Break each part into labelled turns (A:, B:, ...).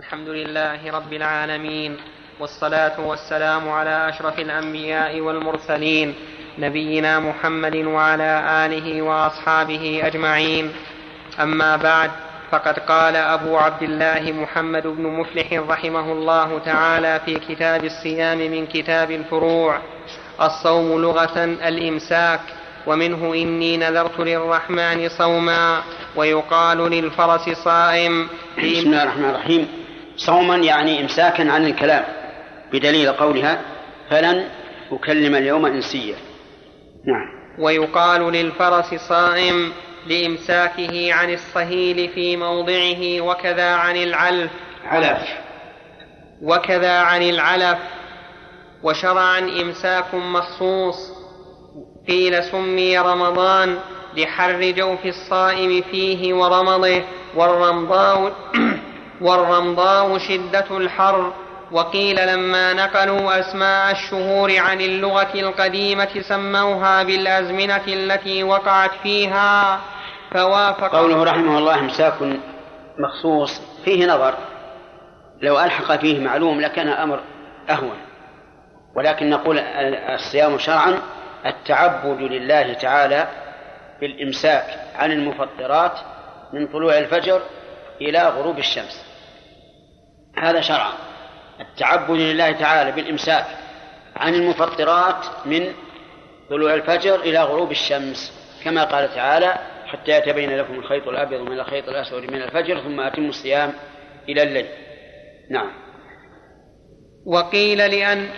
A: الحمد لله رب العالمين والصلاة والسلام على أشرف الأنبياء والمرسلين نبينا محمد وعلى آله وأصحابه أجمعين. أما بعد فقد قال أبو عبد الله محمد بن مفلح رحمه الله تعالى في كتاب الصيام من كتاب الفروع الصوم لغة الإمساك ومنه إني نذرت للرحمن صوما ويقال للفرس صائم.
B: بسم الله الرحمن الرحيم. صوما يعني إمساكا عن الكلام بدليل قولها فلن أكلم اليوم إنسيا. نعم.
A: ويقال للفرس صائم لإمساكه عن الصهيل في موضعه وكذا عن العلف.
B: علف.
A: وكذا عن العلف. وشرعا إمساك مخصوص. قيل سمي رمضان لحر جوف الصائم فيه ورمضه. والرمضاء والرمضاء شدة الحر. وقيل لما نقلوا أسماء الشهور عن اللغة القديمة سموها بالأزمنة التي وقعت فيها فوافق
B: قوله رحمه الله إمساك مخصوص. فيه نظر. لو ألحق فيه معلوم لكان أمر أهون. ولكن نقول الصيام شرعا التعبد لله تعالى بالإمساك عن المفطرات من طلوع الفجر إلى غروب الشمس. هذا شرعا التعبد لله تعالى بالإمساك عن المفطرات من طلوع الفجر إلى غروب الشمس كما قال تعالى حتى يتبين لكم الخيط الأبيض من الخيط الأسود من الفجر ثم أتموا الصيام إلى الليل. نعم.
A: وقيل لأن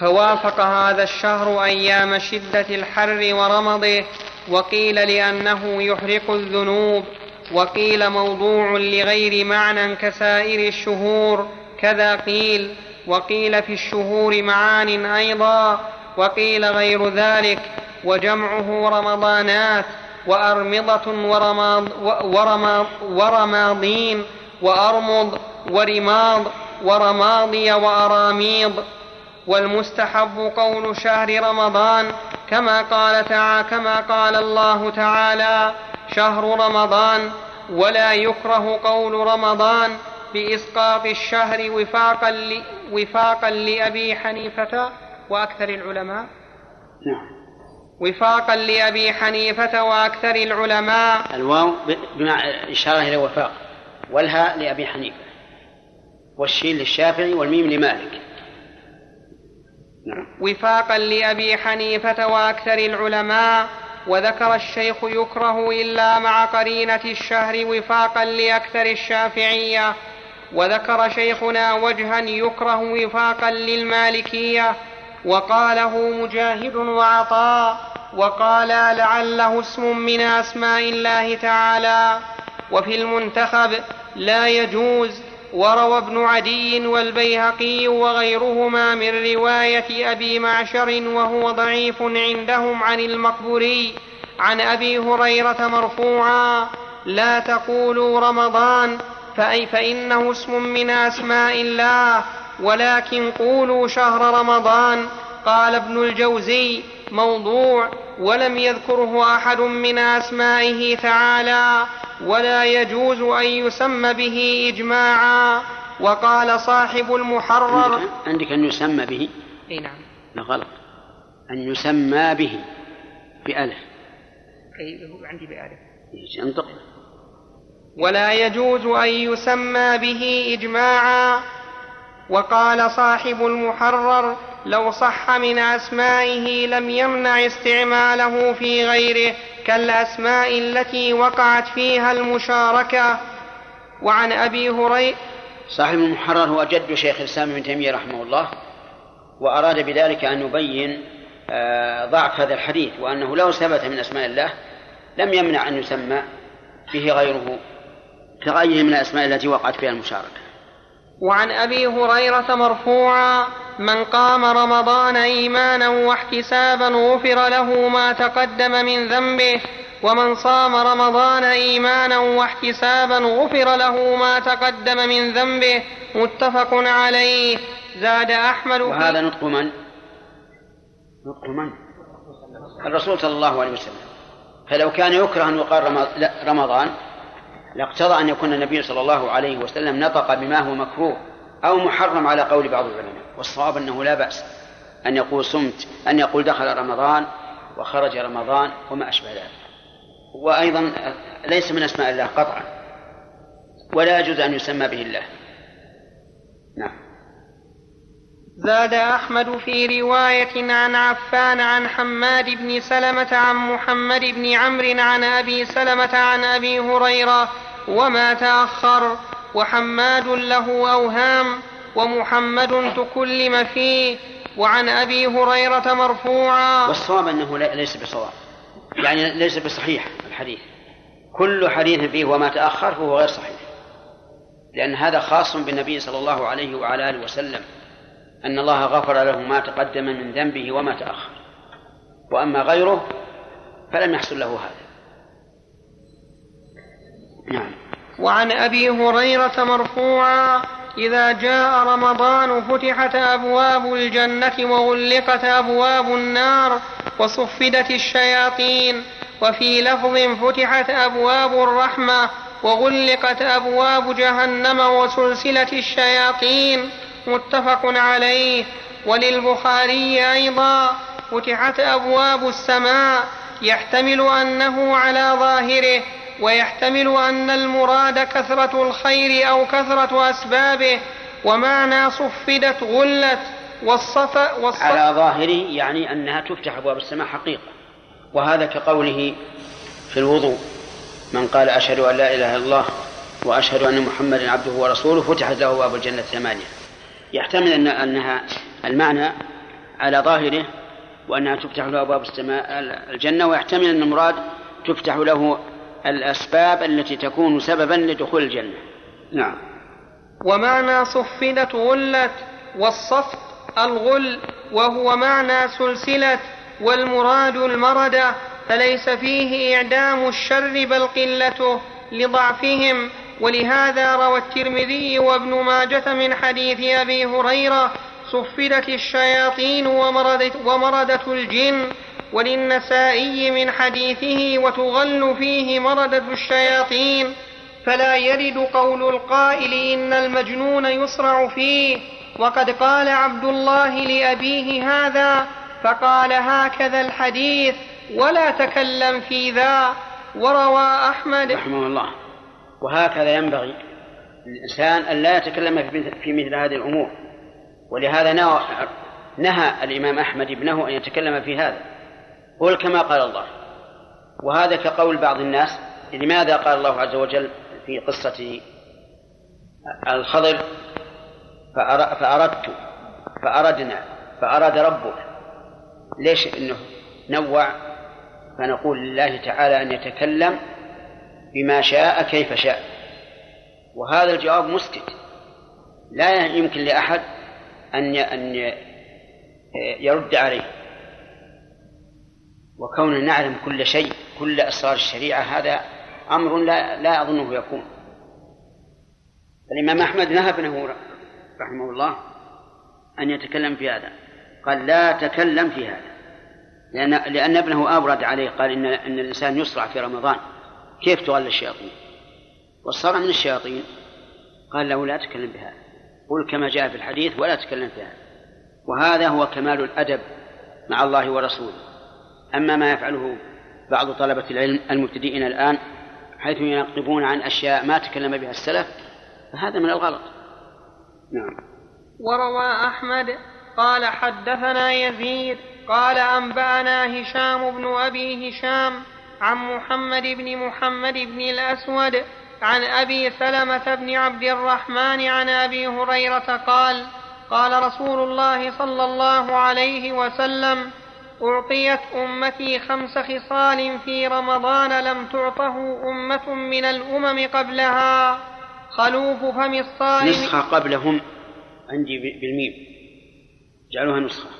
A: فوافق هذا الشهر أيام شدة الحر ورمضه وقيل لأنه يحرق الذنوب. وقيل موضوع لغير معنى كسائر الشهور كذا قيل. وقيل في الشهور معان أيضا وقيل غير ذلك. وجمعه رمضانات وأرمضة ورماض ورماض ورماضين وأرمض ورماض ورماضي وأراميض. والمستحب قول شهر رمضان كما قال تعالى كما قال الله تعالى شهر رمضان ولا يكره قول رمضان بإسقاط الشهر وفاقا ل... وفاقا لأبي حنيفة وأكثر العلماء.
B: نعم.
A: وفاقا لأبي حنيفة وأكثر العلماء.
B: الواو بمعنى إشارة إلى وفاق. والهاء لأبي حنيفة. والشين للشافعي والميم لمالك.
A: نعم. وفاقا لأبي حنيفة وأكثر العلماء. وذكر الشيخ يكره إلا مع قرينة الشهر وفاقا لأكثر الشافعية. وذكر شيخنا وجها يكره وفاقا للمالكية. وقاله مجاهد وعطاء وقال لعله اسم من أسماء الله تعالى. وفي المنتخب لا يجوز وروى ابن عدي والبيهقي وغيرهما من رواية أبي معشر وهو ضعيف عندهم عن المقبوري عن أبي هريرة مرفوعا لا تقولوا رمضان فأي فإنه اسم من أسماء الله ولكن قولوا شهر رمضان قال ابن الجوزي موضوع ولم يذكره أحد من أسمائه تعالى ولا يجوز أن يسمى به إجماعا. وقال صاحب المحرر
B: عندك, أن يسمى به؟
A: أي نعم.
B: لا غلط. أن يسمى به بألف.
A: أي عندي بألف.
B: أنطق؟
A: ولا يجوز أن يسمى به إجماعا. وقال صاحب المحرر لو صح من أسمائه لم يمنع استعماله في غيره كالأسماء التي وقعت فيها المشاركة. وعن أبي هريرة
B: صاحب المحرر هو جد شيخ الإسلام ابن تيمية رحمه الله وأراد بذلك أن يبين آه، ضعف هذا الحديث وأنه لو ثبت من أسماء الله لم يمنع أن يسمى به غيره كغيره من الأسماء التي وقعت فيها المشاركة.
A: وعن أبي هريرة مرفوعا من قام رمضان إيمانا واحتسابا غفر له ما تقدم من ذنبه ومن صام رمضان إيمانا واحتسابا غفر له ما تقدم من ذنبه متفق عليه. زاد أحمد.
B: وهذا نطق من؟ نطق من؟ الرسول صلى الله عليه وسلم. فلو كان يكره أن يقال رمضان لاقتضى أن يكون النبي صلى الله عليه وسلم نطق بما هو مكروه أو محرم على قول بعض العلماء. والصواب أنه لا بأس أن يقول صمت أن يقول دخل رمضان وخرج رمضان وما أشبه ذلك. وأيضا ليس من أسماء الله قطعا ولا يجوز أن يسمى به الله. نعم.
A: زاد أحمد في رواية عن عفان عن حماد بن سلمة عن محمد بن عمرو عن أبي سلمة عن أبي هريرة وما تأخر وحماد له أوهام ومحمد تكلم فيه وعن أبي هريرة مرفوعا.
B: والصواب أنه ليس بصواب. يعني ليس بصحيح الحديث. كل حديث فيه وما تأخر فهو غير صحيح. لأن هذا خاص بالنبي صلى الله عليه وعلى آله وسلم. أن الله غفر له ما تقدم من ذنبه وما تأخر. وأما غيره فلم يحصل له هذا.
A: نعم. وعن أبي هريرة مرفوعا. إذا جاء رمضان فتحت أبواب الجنة وغلقت أبواب النار وصفدت الشياطين وفي لفظ فتحت أبواب الرحمة وغلقت أبواب جهنم وسلسلة الشياطين متفق عليه. وللبخاري أيضا فتحت أبواب السماء يحتمل أنه على ظاهره. ويحتمل أن المراد كثرة الخير أو كثرة أسبابه ومعنى صفدت غلت والصف,
B: والصف على ظاهره يعني أنها تفتح أبواب السماء حقيقة. وهذا كقوله في الوضوء من قال أشهد أن لا إله إلا الله وأشهد أن محمدا عبده ورسوله فتحت له أبواب الجنة ثمانية. يحتمل أن أنها المعنى على ظاهره وأنها تفتح له أبواب السماء الجنة ويحتمل أن المراد تفتح له الأسباب التي تكون سببا لدخول الجنة. نعم.
A: ومعنى صفدت غلت والصفد الغل وهو معنى سلسلة والمراد المردة فليس فيه إعدام الشر بل قلته لضعفهم. ولهذا روى الترمذي وابن ماجة من حديث أبي هريرة صفدت الشياطين ومردت, ومردت الجن. وللنسائي من حديثه وتغل فيه مردة الشياطين فلا يرد قول القائل إن المجنون يصرع فيه. وقد قال عبد الله لأبيه هذا فقال هكذا الحديث ولا تكلم في ذا. وروى أحمد
B: رحمه الله. وهكذا ينبغي للإنسان أن لا يتكلم في مثل هذه الأمور. ولهذا نهى الإمام أحمد ابنه أن يتكلم في هذا. قل كما قال الله. وهذا كقول بعض الناس لماذا قال الله عز وجل في قصة الخضر؟ فأردت فأردنا فأراد ربك. ليش إنه نوع؟ فنقول لله تعالى أن يتكلم بما شاء كيف شاء. وهذا الجواب مسكت لا يمكن لأحد أن أن يرد عليه. وكوننا نعلم كل شيء كل أسرار الشريعة هذا أمر لا لا أظنه يكون. الإمام أحمد نهى ابنه رحمه الله أن يتكلم في هذا. قال لا تكلم في هذا. لأن لأن ابنه أورد عليه قال إن إن الإنسان يصرع في رمضان. كيف تغل الشياطين؟ والصرع من الشياطين. قال له لا تكلم بهذا قل كما جاء في الحديث ولا تكلم في هذا. وهذا هو كمال الأدب مع الله ورسوله. أما ما يفعله بعض طلبة العلم المبتدئين الآن حيث ينقبون عن أشياء ما تكلم بها السلف فهذا من الغلط. نعم.
A: وروى أحمد قال حدثنا يزيد قال أنبأنا هشام بن أبي هشام عن محمد بن محمد بن الأسود عن أبي سلمة بن عبد الرحمن عن أبي هريرة قال قال رسول الله صلى الله عليه وسلم أعطيت أمتي خمس خصال في رمضان لم تعطه أمة من الأمم قبلها. خلوف فم الصائم.
B: نسخة قبلهم. عندي بالميم. جعلوها نسخة.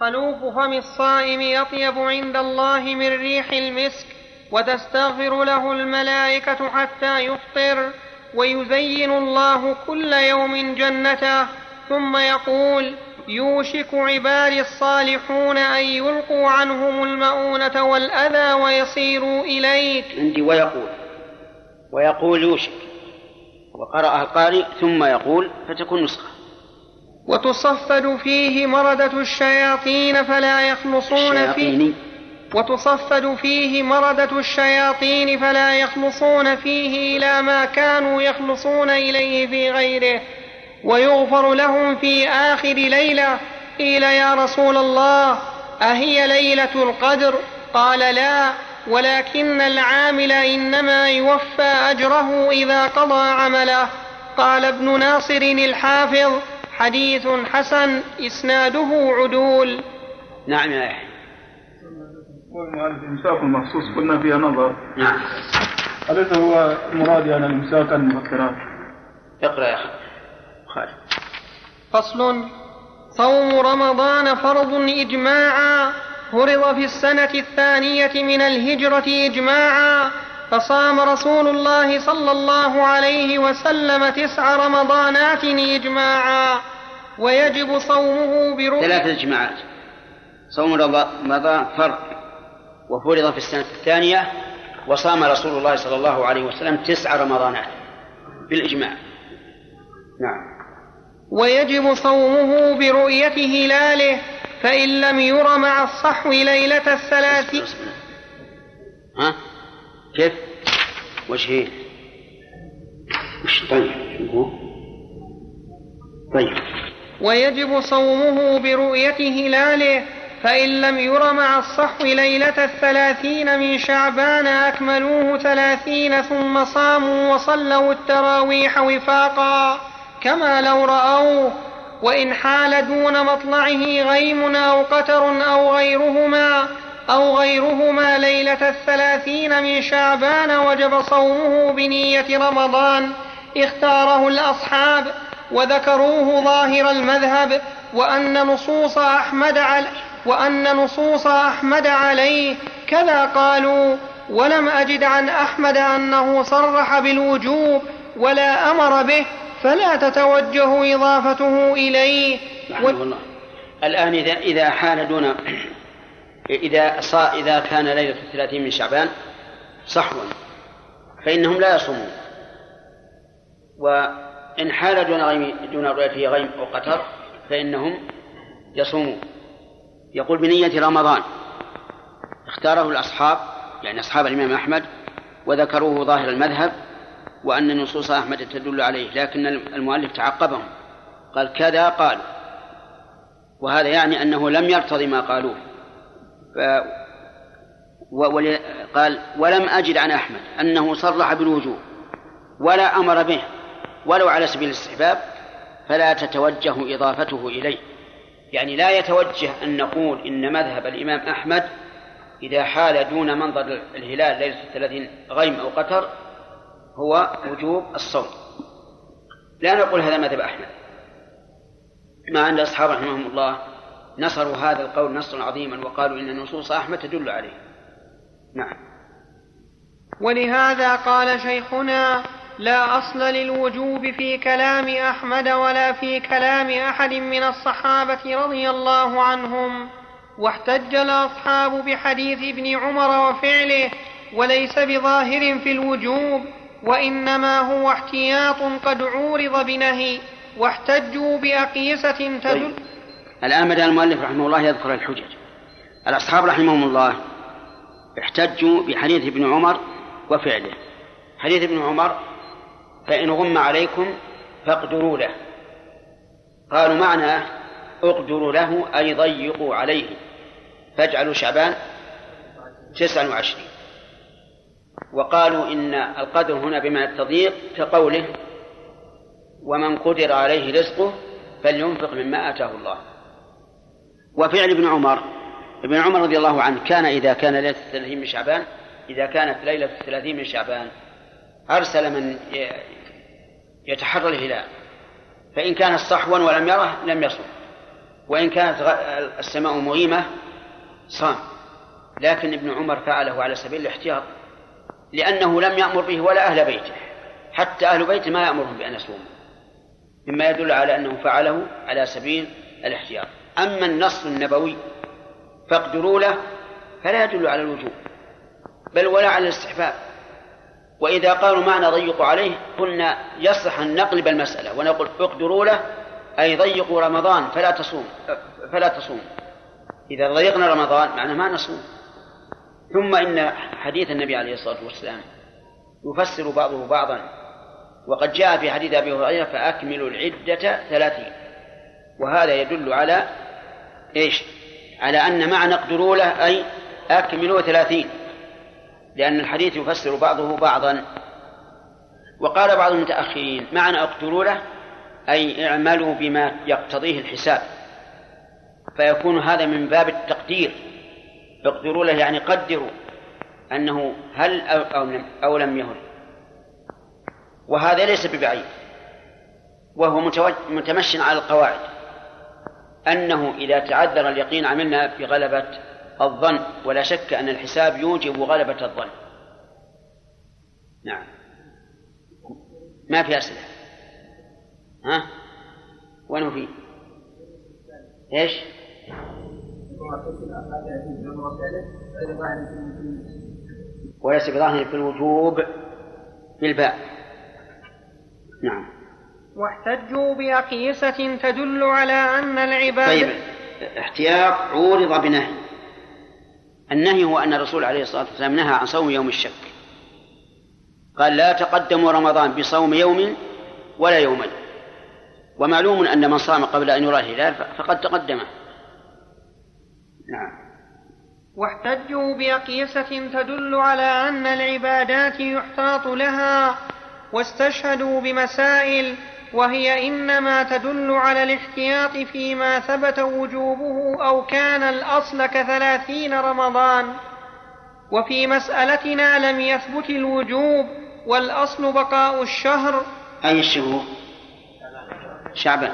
A: خلوف فم الصائم يطيب عند الله من ريح المسك وتستغفر له الملائكة حتى يفطر ويزين الله كل يوم جنته ثم يقول يوشك عبادي الصالحون أن يلقوا عنهم المؤونة والأذى ويصيروا إليك.
B: عندي ويقول ويقول يوشك وقرأها القارئ ثم يقول فتكون نسخة.
A: وتصفد فيه مردة الشياطين فلا يخلصون فيه. وتصفد فيه مردة الشياطين فلا يخلصون فيه إلى ما كانوا يخلصون إليه في غيره. ويغفر لهم في آخر ليلة. قيل يا رسول الله أهي ليلة القدر؟ قال لا ولكن العامل إنما يوفى أجره إذا قضى عمله. قال ابن ناصر الحافظ حديث حسن إسناده عدول.
B: نعم يا يحيى
C: والمؤلف إمساك مخصوص قلنا فيها نظر.
B: نعم.
C: أليس هو المراد يعني الإمساك عن المفكرات
B: اقرأ يا أخي. خالد
A: فصل. صوم رمضان فرض إجماعا. فرض في السنة الثانية من الهجرة إجماعا. فصام رسول الله صلى الله عليه وسلم تسع رمضانات إجماعا. ويجب صومه برؤية
B: ثلاثة إجماعات. صوم رمضان فرض. وفرض في السنة الثانية وصام رسول الله صلى الله عليه وسلم تسع رمضانات بالإجماع. نعم.
A: ويجب صومه برؤية هلاله فإن لم ير مع الصحو ليلة الثلاثين
B: ها؟ كيف؟ وجهين طيب. طيب.
A: ويجب صومه برؤية هلاله فإن لم ير مع الصحو ليلة الثلاثين من شعبان أكملوه ثلاثين ثم صاموا وصلوا التراويح وفاقا. كما لو رأوه وإن حال دون مطلعه غيم أو قتر أو غيرهما أو غيرهما ليلة الثلاثين من شعبان وجب صومه بنية رمضان اختاره الأصحاب وذكروه ظاهر المذهب وأن نصوص أحمد على وأن نصوص أحمد عليه كذا قالوا ولم أجد عن أحمد أنه صرح بالوجوب ولا أمر به فلا تتوجه إضافته إليه.
B: و... الله. الآن إذا إذا حال دون إذا صا إذا كان ليلة الثلاثين من شعبان صحوا فإنهم لا يصومون. وإن حال دون غيم دون رؤيته غيم أو قتر فإنهم يصومون. يقول بنية رمضان اختاره الأصحاب يعني أصحاب الإمام أحمد وذكروه ظاهر المذهب وأن نصوص أحمد تدل عليه لكن المؤلف تعقبهم. قال كذا قالوا. وهذا يعني أنه لم يرتضي ما قالوه. ف قال ولم أجد عن أحمد أنه صرح بالوجوب ولا أمر به ولو على سبيل الاستحباب فلا تتوجه إضافته إليه. يعني لا يتوجه أن نقول إن مذهب الإمام أحمد إذا حال دون منظر الهلال ليلة الثلاثين غيم أو قتر هو وجوب الصوم. لا نقول هذا مذهب أحمد. مع أن الأصحاب رحمهم الله نصروا هذا القول نصرا عظيما وقالوا إن نصوص أحمد تدل عليه. نعم.
A: ولهذا قال شيخنا لا أصل للوجوب في كلام أحمد ولا في كلام أحد من الصحابة رضي الله عنهم. واحتج الأصحاب بحديث ابن عمر وفعله وليس بظاهر في الوجوب. وإنما هو احتياط قد عورض بنهي واحتجوا بأقيسة تدل طيب.
B: الآن بدأ المؤلف رحمه الله يذكر الحجج. الأصحاب رحمهم الله احتجوا بحديث ابن عمر وفعله. حديث ابن عمر فإن غم عليكم فاقدروا له. قالوا معناه اقدروا له أي ضيقوا عليه. فاجعلوا شعبان تسعا وعشرين. وقالوا إن القدر هنا بمعنى التضييق كقوله ومن قدر عليه رزقه فلينفق مما آتاه الله. وفعل ابن عمر ابن عمر رضي الله عنه كان إذا كان ليلة الثلاثين من شعبان إذا كانت ليلة الثلاثين من شعبان أرسل من يتحرى الهلال. فإن كان صحوا ولم يره لم يصم. وإن كانت السماء مغيمة صام. لكن ابن عمر فعله على سبيل الاحتياط. لأنه لم يأمر به ولا أهل بيته. حتى أهل بيته ما يأمرهم بأن يصوموا. مما يدل على أنه فعله على سبيل الاحتياط. أما النص النبوي فاقدروا له فلا يدل على الوجوب بل ولا على الاستحباب. وإذا قالوا معنى ضيقوا عليه قلنا يصح أن نقلب المسألة ونقول اقدروا له أي ضيقوا رمضان فلا تصوم فلا تصوم. إذا ضيقنا رمضان معناه ما نصوم. ثم إن حديث النبي عليه الصلاة والسلام يفسر بعضه بعضا. وقد جاء في حديث أبي هريرة فأكملوا العدة ثلاثين. وهذا يدل على إيش؟ على أن معنى اقدروا له أي أكملوا ثلاثين. لأن الحديث يفسر بعضه بعضا. وقال بعض المتأخرين معنى اقدروا له أي اعملوا بما يقتضيه الحساب. فيكون هذا من باب التقدير. اقدروا له يعني قدروا أنه هل أو لم, أو لم يهل وهذا ليس ببعيد. وهو متمشي على القواعد. أنه إذا تعذر اليقين عملنا بغلبة الظن ولا شك أن الحساب يوجب غلبة الظن. نعم. ما في أسئلة ها؟ وين في؟ إيش؟ وليس بظاهر في الوجوب بالباء نعم.
A: واحتجوا بأقيسة تدل على أن العباد
B: طيب احتياط عورض بنهي. النهي هو أن الرسول عليه الصلاة والسلام نهى عن صوم يوم الشك. قال لا تقدموا رمضان بصوم يوم ولا يومين. ومعلوم أن من صام قبل أن يرى الهلال فقد تقدمه نعم.
A: واحتجوا بأقيسة تدل على أن العبادات يحتاط لها واستشهدوا بمسائل وهي إنما تدل على الاحتياط فيما ثبت وجوبه أو كان الأصل كثلاثين رمضان. وفي مسألتنا لم يثبت الوجوب والأصل بقاء الشهر.
B: أي الشهور؟ شعبان.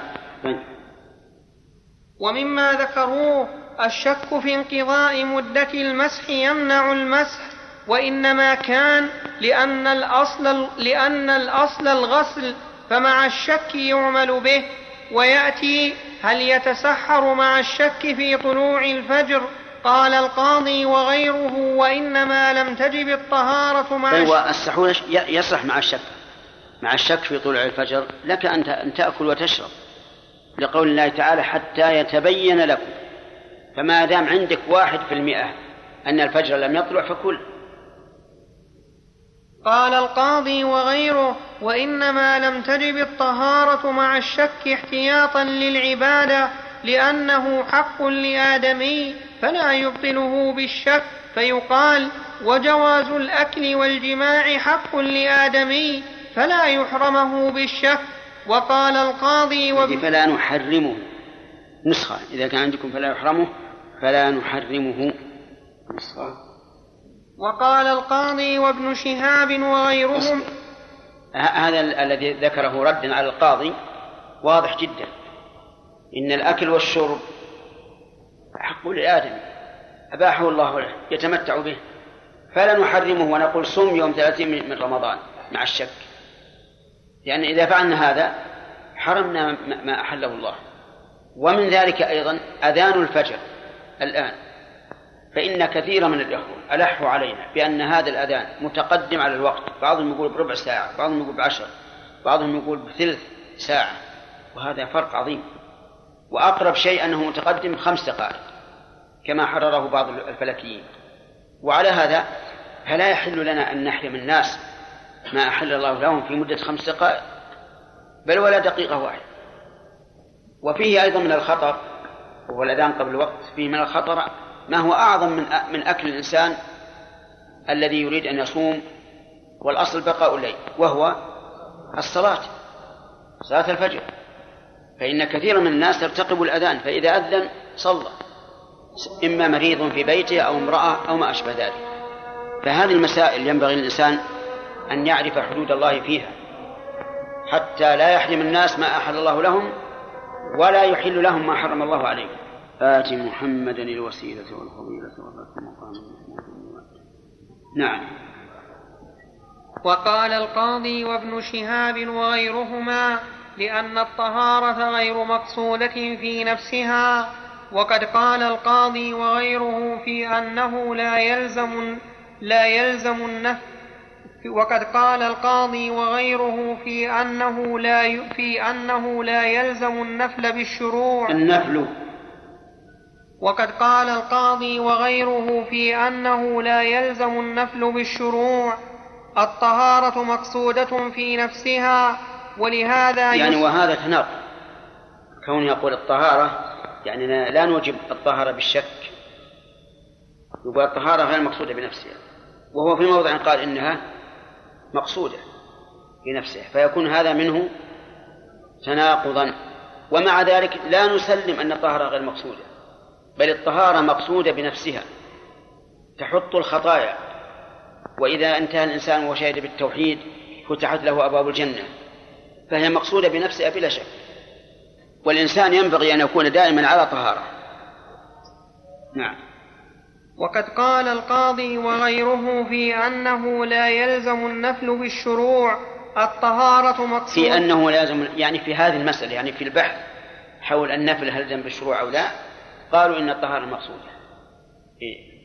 A: ومما ذكروه الشك في انقضاء مدة المسح يمنع المسح وإنما كان لأن الأصل لأن الأصل الغسل فمع الشك يعمل به ويأتي هل يتسحر مع الشك في طلوع الفجر؟ قال القاضي وغيره وإنما لم تجب الطهارة مع
B: أيوة السحور يصح مع الشك. مع الشك في طلوع الفجر لك أن تأكل وتشرب لقول الله تعالى حتى يتبين لكم. فما دام عندك واحد في المئة أن الفجر لم يطلع فكل.
A: قال القاضي وغيره وإنما لم تجب الطهارة مع الشك احتياطا للعبادة لأنه حق لآدمي فلا يبطله بالشك فيقال وجواز الأكل والجماع حق لآدمي فلا يحرمه بالشك. وقال القاضي
B: وب... فلا نحرمه. نسخة إذا كان عندكم فلا يحرمه فلا نحرمه.
A: وقال القاضي وابن شهاب وغيرهم
B: هذا الذي ذكره ردا على القاضي واضح جدا. إن الأكل والشرب حق لآدم أباحه الله له يتمتع به. فلا نحرمه ونقول صم يوم ثلاثين من رمضان مع الشك. لأن إذا فعلنا هذا حرمنا ما أحله الله. ومن ذلك أيضا أذان الفجر. الآن. فإن كثيرا من الإخوة ألحوا علينا بأن هذا الأذان متقدم على الوقت. بعضهم يقول بربع ساعة بعضهم يقول بعشر بعضهم يقول بثلث ساعة. وهذا فرق عظيم. وأقرب شيء أنه متقدم خمس دقائق كما حرره بعض الفلكيين. وعلى هذا فلا يحل لنا أن نحرم الناس ما أحل الله لهم في مدة خمس دقائق بل ولا دقيقة واحدة. وفيه أيضا من الخطر وهو الأذان قبل الوقت فيه من الخطر ما هو أعظم من من أكل الإنسان الذي يريد أن يصوم والأصل بقاء الليل وهو الصلاة صلاة الفجر. فإن كثيرا من الناس ترتقب الأذان فإذا أذن صلى إما مريض في بيته أو امرأة أو ما أشبه ذلك. فهذه المسائل ينبغي للإنسان أن يعرف حدود الله فيها حتى لا يحرم الناس ما أحل الله لهم ولا يحل لهم ما حرم الله عليهم. آت محمدا الوسيلة والفضيلة وبعث مقام نعم.
A: وقال القاضي وابن شهاب وغيرهما لأن الطهارة غير مقصودة في نفسها وقد قال القاضي وغيره في أنه لا يلزم لا يلزم النفس وقد قال القاضي وغيره في أنه لا في أنه لا يلزم النفل بالشروع.
B: النفل.
A: وقد قال القاضي وغيره في أنه لا يلزم النفل بالشروع. الطهارة مقصودة في نفسها ولهذا
B: يعني وهذا تناقض. كون يقول الطهارة يعني لا نوجب الطهارة بالشك. يقول الطهارة غير مقصودة بنفسها. وهو في موضع قال إنها مقصودة بنفسها فيكون هذا منه تناقضا. ومع ذلك لا نسلم أن الطهارة غير مقصودة بل الطهارة مقصودة بنفسها تحط الخطايا. وإذا انتهى الإنسان وشهد بالتوحيد فتحت له أبواب الجنة فهي مقصودة بنفسها بلا شك. والإنسان ينبغي أن يكون دائما على طهارة. نعم.
A: وقد قال القاضي وغيره في أنه لا يلزم النفل بالشروع الطهارة مقصود
B: في أنه لازم يعني في هذه المسألة يعني في البحث حول النفل هل يلزم بالشروع أو لا قالوا إن الطهارة مقصودة. إيه؟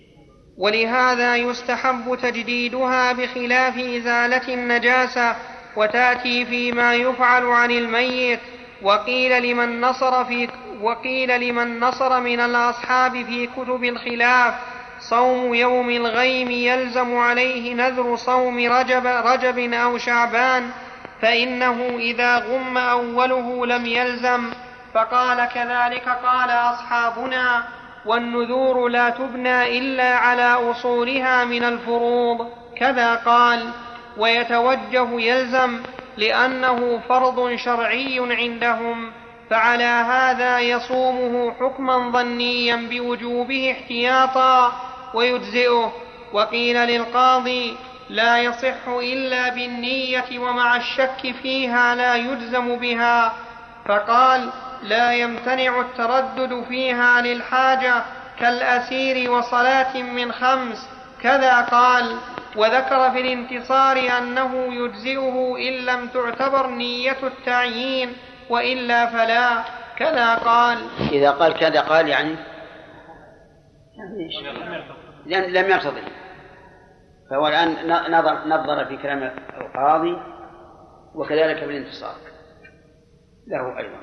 A: ولهذا يستحب تجديدها بخلاف إزالة النجاسة وتأتي فيما يفعل عن الميت. وقيل لمن نصر في وقيل لمن نصر من الأصحاب في كتب الخلاف صوم يوم الغيم يلزم عليه نذر صوم رجب رجب أو شعبان فإنه إذا غم أوله لم يلزم. فقال كذلك قال أصحابنا والنذور لا تبنى إلا على أصولها من الفروض. كذا قال ويتوجه يلزم لأنه فرض شرعي عندهم فعلى هذا يصومه حكما ظنيا بوجوبه احتياطا. ويجزئه. وقيل للقاضي لا يصح إلا بالنية ومع الشك فيها لا يجزم بها. فقال لا يمتنع التردد فيها للحاجة كالأسير وصلاة من خمس. كذا قال. وذكر في الانتصار أنه يجزئه إن لم تعتبر نية التعيين وإلا فلا. كذا قال.
B: إذا قال كذا قال يعني؟ لم يرتضي فهو الآن نظر نظر في كلام القاضي وكذلك في الانتصار. له أيضا.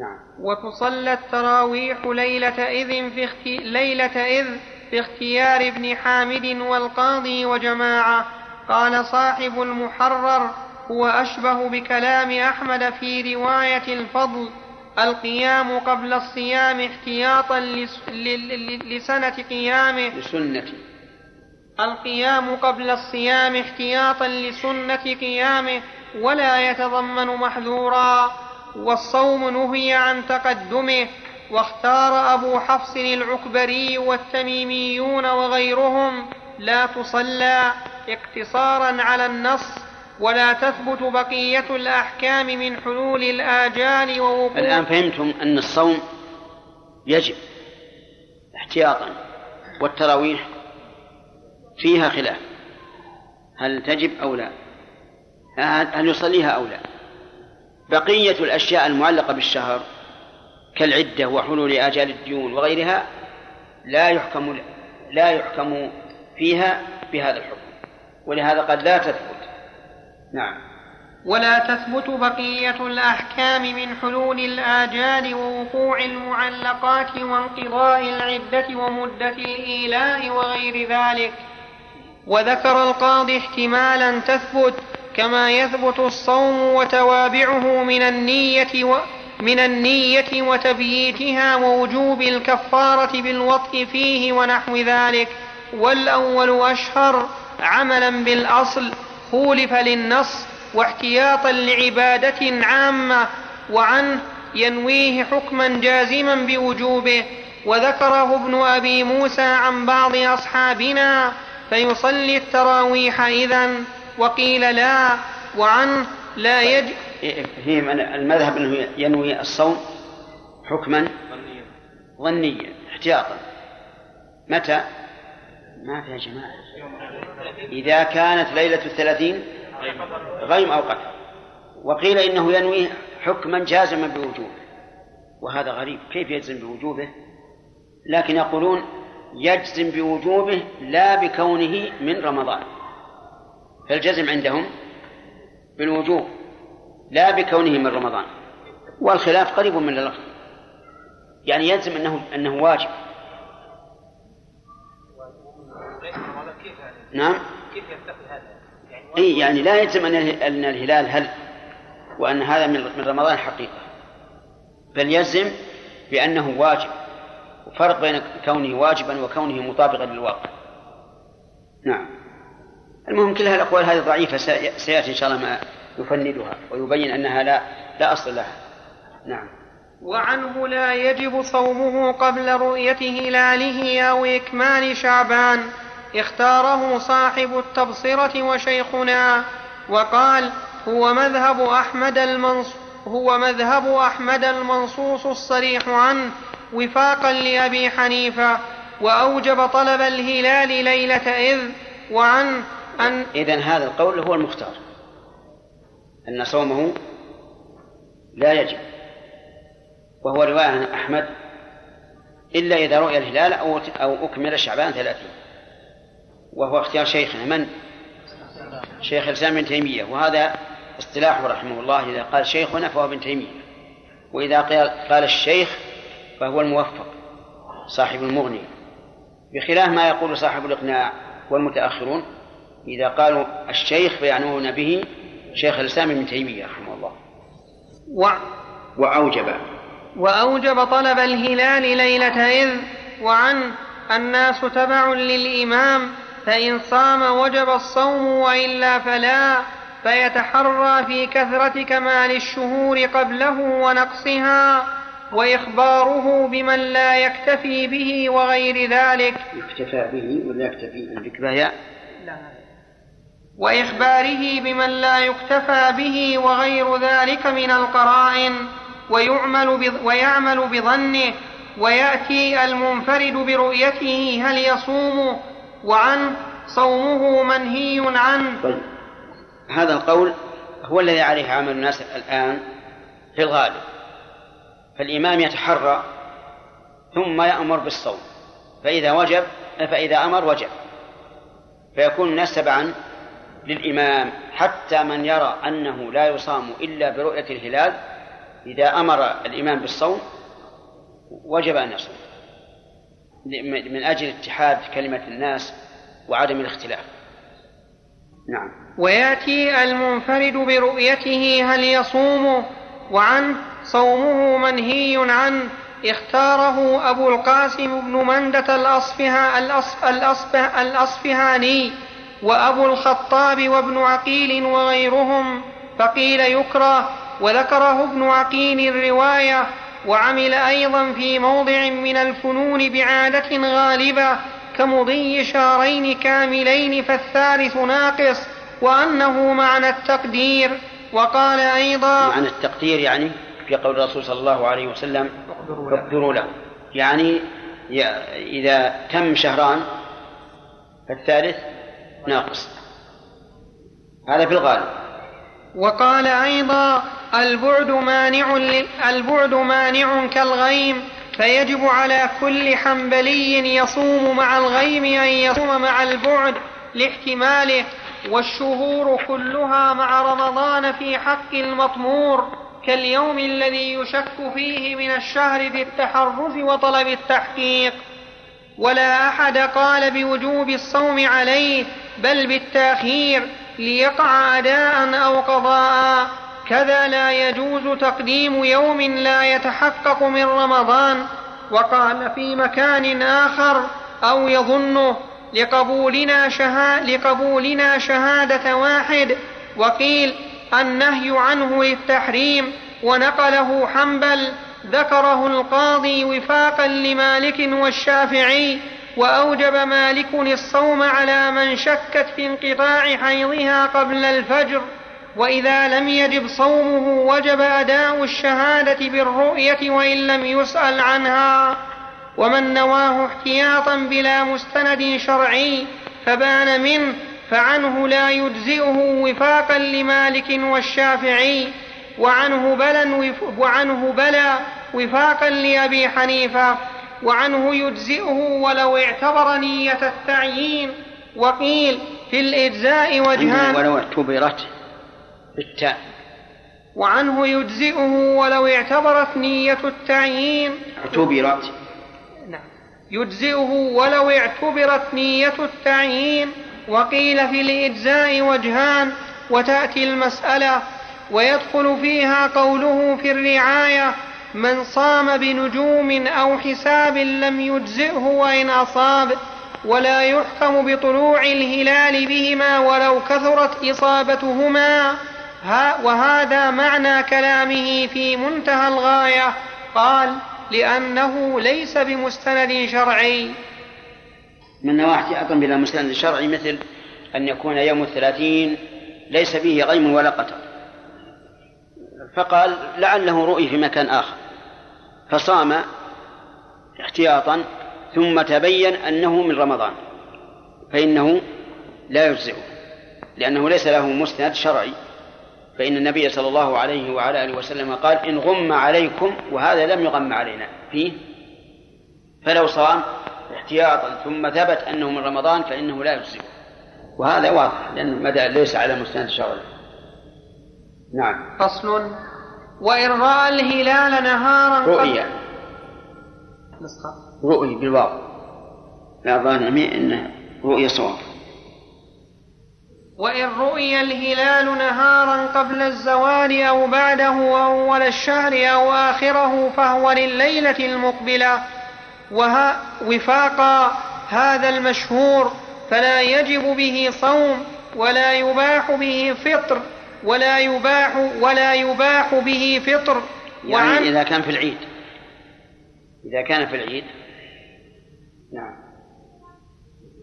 B: نعم.
A: وتصلى التراويح ليلة إذ في أختي... ليلة إذ في اختيار ابن حامد والقاضي وجماعة. قال صاحب المحرر هو أشبه بكلام أحمد في رواية الفضل. القيام قبل الصيام احتياطا. لسنة قيامه.
B: لسنة
A: القيام قبل الصيام احتياطا لسنة قيامه ولا يتضمن محذورا. والصوم نهي عن تقدمه. واختار أبو حفص العكبري والتميميون وغيرهم لا تصلى اقتصارا على النص ولا تثبت بقية الأحكام من حلول الآجال ووقوع
B: الآن فهمتم أن الصوم يجب احتياطا والتراويح فيها خلاف. هل تجب أو لا؟ هل يصليها أو لا؟ بقية الأشياء المعلقة بالشهر كالعدة وحلول آجال الديون وغيرها لا يحكم لا يحكم فيها بهذا الحكم ولهذا قد لا تثبت. نعم.
A: ولا تثبت بقية الأحكام من حلول الآجال ووقوع المعلقات وانقضاء العدة ومدة الإيلاء وغير ذلك. وذكر القاضي احتمالا تثبت كما يثبت الصوم وتوابعه من النية و من النية وتبييتها ووجوب الكفارة بالوطء فيه ونحو ذلك. والأول أشهر عملا بالأصل خولف للنص واحتياطا لعبادة عامة وعنه ينويه حكما جازما بوجوبه وذكره ابن أبي موسى عن بعض أصحابنا فيصلي التراويح إذن وقيل لا وعنه لا يجب
B: هي المذهب إنه ينوي الصوم حكما ظنيا احتياطا. متى؟ ما فيها جماعة. إذا كانت ليلة الثلاثين غيم أو قتل. وقيل إنه ينوي حكما جازما بوجوبه. وهذا غريب. كيف يجزم بوجوبه؟ لكن يقولون يجزم بوجوبه لا بكونه من رمضان. فالجزم عندهم؟ بالوجوب. لا بكونه من رمضان. والخلاف قريب من اللفظ يعني يلزم انه أنه واجب. نعم. كيف هذا؟ يعني إي يعني لا يلزم أن أن الهلال هل وأن هذا من رمضان حقيقة. بل يلزم بأنه واجب وفرق بين كونه واجبا وكونه مطابقا للواقع. نعم. المهم كل هالأقوال هذه ضعيفة سيأتي إن شاء الله ما يفندها ويبين أنها لا لا أصل لها. نعم.
A: وعنه لا يجب صومه قبل رؤية هلاله أو إكمال شعبان. اختاره صاحب التبصرة وشيخنا وقال هو مذهب أحمد المنص هو مذهب أحمد المنصوص الصريح عنه وفاقا لأبي حنيفة وأوجب طلب الهلال ليلة إذ وعن أن
B: إذا هذا القول هو المختار. أن صومه لا يجب. وهو رواية عن أحمد إلا إذا رؤي الهلال أو أو أكمل شعبان ثلاثين. وهو اختيار شيخنا. من؟ شيخ الإسلام ابن تيمية. وهذا اصطلاحه رحمه الله. إذا قال شيخنا فهو ابن تيمية. وإذا قال الشيخ فهو الموفق صاحب المغني. بخلاف ما يقول صاحب الإقناع والمتأخرون إذا قالوا الشيخ فيعنون به شيخ الإسلام ابن تيمية رحمه الله. و... وأوجب.
A: وأوجب طلب الهلال ليلة إذ وعن الناس تبع للإمام فإن صام وجب الصوم وإلا فلا فيتحرى في كثرة كمال الشهور قبله ونقصها وإخباره بمن لا يكتفي به وغير ذلك.
B: يكتفى به ولا يكتفي لا.
A: وإخباره بمن لا يكتفى به وغير ذلك من القرائن ويعمل ويعمل بظنه ويأتي المنفرد برؤيته هل يصوم وعن صومه منهي عنه
B: طيب. هذا القول هو الذي عليه عمل الناس الآن في الغالب. فالإمام يتحرى ثم يأمر بالصوم. فإذا وجب فإذا أمر وجب. فيكون الناس تبعا للإمام حتى من يرى أنه لا يصام إلا برؤية الهلال إذا أمر الإمام بالصوم وجب أن يصوم. من أجل اتحاد كلمة الناس وعدم الاختلاف. نعم.
A: ويأتي المنفرد برؤيته هل يصوم وعنه صومه منهي عنه اختاره أبو القاسم بن مندة الأصفها الأصفه الأصفهاني وأبو الخطاب وابن عقيل وغيرهم. فقيل يكره وذكره ابن عقيل الرواية وعمل أيضا في موضع من الفنون بعادة غالبة كمضي شهرين كاملين فالثالث ناقص وأنه معنى التقدير. وقال أيضا
B: معنى التقدير يعني في قول الرسول صلى الله عليه وسلم اقدروا له. يعني إذا تم شهران فالثالث ناقص. هذا في الغالب.
A: وقال أيضا البعد مانع البعد مانع كالغيم فيجب على كل حنبلي يصوم مع الغيم أن يصوم مع البعد لاحتماله والشهور كلها مع رمضان في حق المطمور كاليوم الذي يشك فيه من الشهر في التحرف وطلب التحقيق. ولا أحد قال بوجوب الصوم عليه بل بالتأخير ليقع اداء أو قضاء. كذا لا يجوز تقديم يوم لا يتحقق من رمضان. وقال في مكان آخر أو يظنه لقبولنا, شها لقبولنا شهادة واحد. وقيل النهي عنه للتحريم. ونقله حنبل. ذكره القاضي وفاقا لمالك والشافعي. وأوجب مالك الصوم على من شكت في انقطاع حيضها قبل الفجر وإذا لم يجب صومه وجب أداء الشهادة بالرؤية وإن لم يسأل عنها. ومن نواه احتياطا بلا مستند شرعي فبان منه فعنه لا يجزئه وفاقا لمالك والشافعي وعنه بلا وعنه بلى وفاقا لأبي حنيفة. وعنه يجزئه ولو اعتبر نية التعيين وقيل في الإجزاء وجهان.
B: ولو اعتبرت بالتاء.
A: وعنه يجزئه ولو اعتبرت نية التعيين
B: اعتبرت.
A: نعم. يجزئه ولو اعتبرت نية التعيين وقيل في الإجزاء وجهان. وتأتي المسألة. ويدخل فيها قوله في الرعاية. من صام بنجوم أو حساب لم يجزئه وإن أصاب ولا يحكم بطلوع الهلال بهما ولو كثرت إصابتهما. وهذا معنى كلامه في منتهى الغاية. قال لأنه ليس بمستند شرعي.
B: من نواحي أيضا بلا مستند شرعي مثل أن يكون يوم الثلاثين ليس فيه غيم ولا قتل فقال لعله رؤي في مكان آخر. فصام احتياطا ثم تبين أنه من رمضان فإنه لا يجزئه لأنه ليس له مستند شرعي فإن النبي صلى الله عليه وعلى آله وسلم قال إن غم عليكم وهذا لم يغم علينا فيه. فلو صام احتياطا ثم ثبت أنه من رمضان فإنه لا يجزئه وهذا واضح لأن مدى ليس على مستند شرعي. نعم.
A: فصل وإن رأى الهلال نهارا
B: رؤيا. رؤي بالواو. لا ظاهر إنه رؤيا صواب
A: وإن رؤي الهلال نهارا قبل الزوال أو بعده أول الشهر أو آخره فهو لليلة المقبلة. وها وفاقا هذا المشهور فلا يجب به صوم ولا يباح به فطر. ولا يباح ولا يباح به فطر.
B: يعني إذا كان في العيد. إذا كان في العيد. نعم.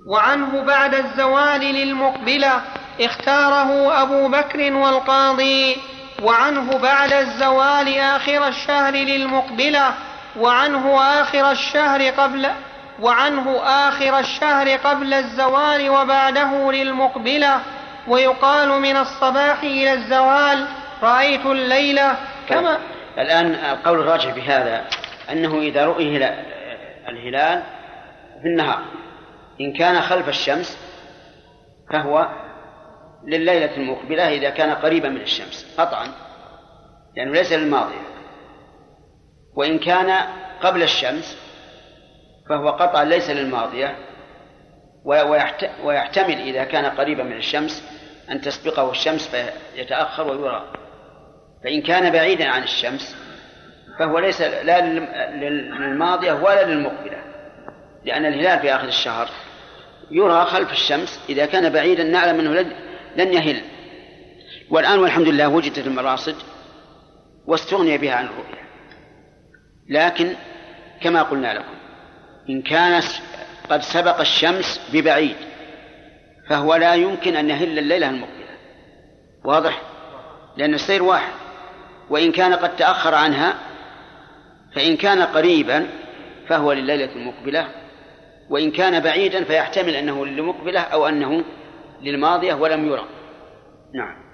A: وعنه بعد الزوال للمقبلة اختاره أبو بكر والقاضي. وعنه بعد الزوال آخر الشهر للمقبلة. وعنه آخر الشهر قبل وعنه آخر الشهر قبل الزوال وبعده للمقبلة. ويقال من الصباح إلى الزوال رأيت الليلة كما
B: الآن القول الراجح في هذا أنه إذا رؤي الهلال في النهار إن كان خلف الشمس فهو لليلة المقبلة إذا كان قريبا من الشمس قطعا لأنه ليس للماضية وإن كان قبل الشمس فهو قطعا ليس للماضية ويحتمل إذا كان قريبا من الشمس أن تسبقه الشمس فيتأخر ويرى. فإن كان بعيدا عن الشمس فهو ليس لا للماضية ولا للمقبلة لأن الهلال في آخر الشهر يرى خلف الشمس. إذا كان بعيدا نعلم أنه لن يهل. والآن والحمد لله وجدت المراصد واستغني بها عن الرؤية لكن كما قلنا لكم إن كان قد سبق الشمس ببعيد فهو لا يمكن أن يهل الليلة المقبلة. واضح؟ لأن السير واحد. وإن كان قد تأخر عنها فإن كان قريبا فهو لليلة المقبلة. وإن كان بعيدا فيحتمل أنه للمقبلة أو أنه للماضية ولم يرى. نعم.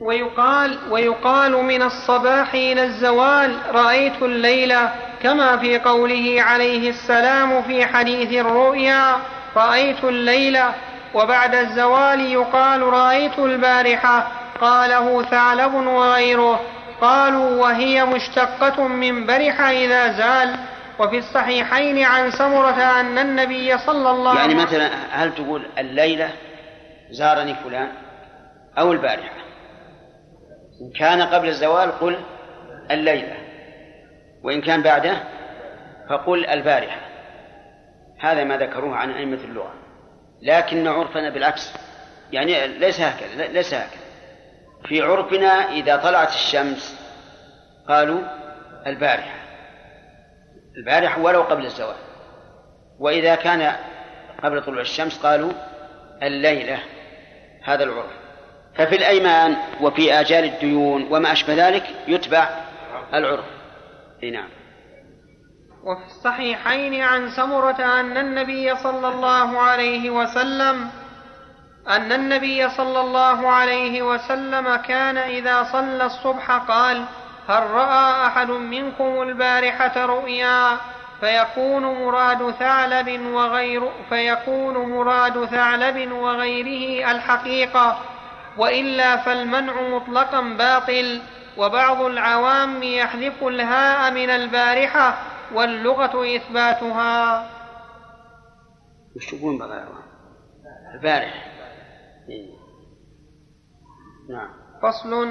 A: ويقال ويقال من الصباح إلى الزوال رأيت الليلة كما في قوله عليه السلام في حديث الرؤيا رأيت الليلة وبعد الزوال يقال رأيت البارحة. قاله ثعلب وغيره. قالوا وهي مشتقة من برح إذا زال. وفي الصحيحين عن سمرة أن النبي صلى الله
B: عليه وسلم يعني مثلا هل تقول الليلة زارني فلان أو البارحة؟ إن كان قبل الزوال قل الليلة وإن كان بعده فقل البارحة. هذا ما ذكروه عن أئمة اللغة. لكن عرفنا بالعكس. يعني ليس هكذا ليس هكذا. في عرفنا إذا طلعت الشمس قالوا البارحة. البارحة ولو قبل الزوال. وإذا كان قبل طلوع الشمس قالوا الليلة هذا العرف. ففي الأيمان وفي آجال الديون وما أشبه ذلك يتبع العرف. نعم.
A: وفي الصحيحين عن سمرة أن النبي صلى الله عليه وسلم أن النبي صلى الله عليه وسلم كان إذا صلى الصبح قال هل رأى أحد منكم البارحة رؤيا؟ فيكون مراد ثعلب وغير فيكون مراد ثعلب وغيره الحقيقة وإلا فالمنع مطلقا باطل وبعض العوام يحذف الهاء من البارحة واللغة إثباتها.
B: وش تقول إيه.
A: نعم. فصل.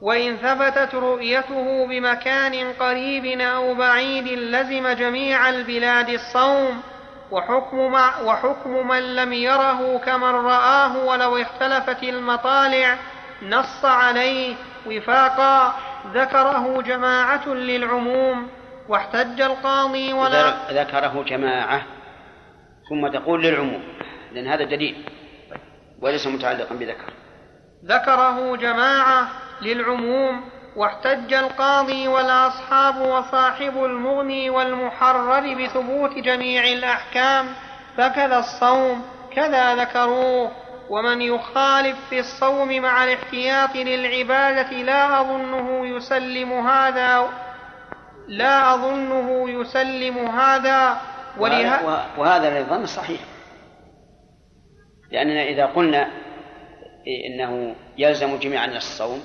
A: وإن ثبتت رؤيته بمكان قريب أو بعيد لزم جميع البلاد الصوم وحكم, مع وحكم من لم يره كمن رآه ولو اختلفت المطالع نص عليه وفاقا. ذكره جماعة للعموم. واحتج القاضي ولا
B: ذكره جماعة ثم تقول للعموم لأن هذا دليل وليس متعلقا بذكر.
A: ذكره جماعة للعموم واحتج القاضي والأصحاب وصاحب المغني والمحرر بثبوت جميع الأحكام فكذا الصوم كذا ذكروه. ومن يخالف في الصوم مع الاحتياط للعبادة لا أظنه يسلم هذا لا أظنه يسلم هذا
B: وله... وهذا الظن صحيح. لأننا إذا قلنا إنه يلزم جميع الناس الصوم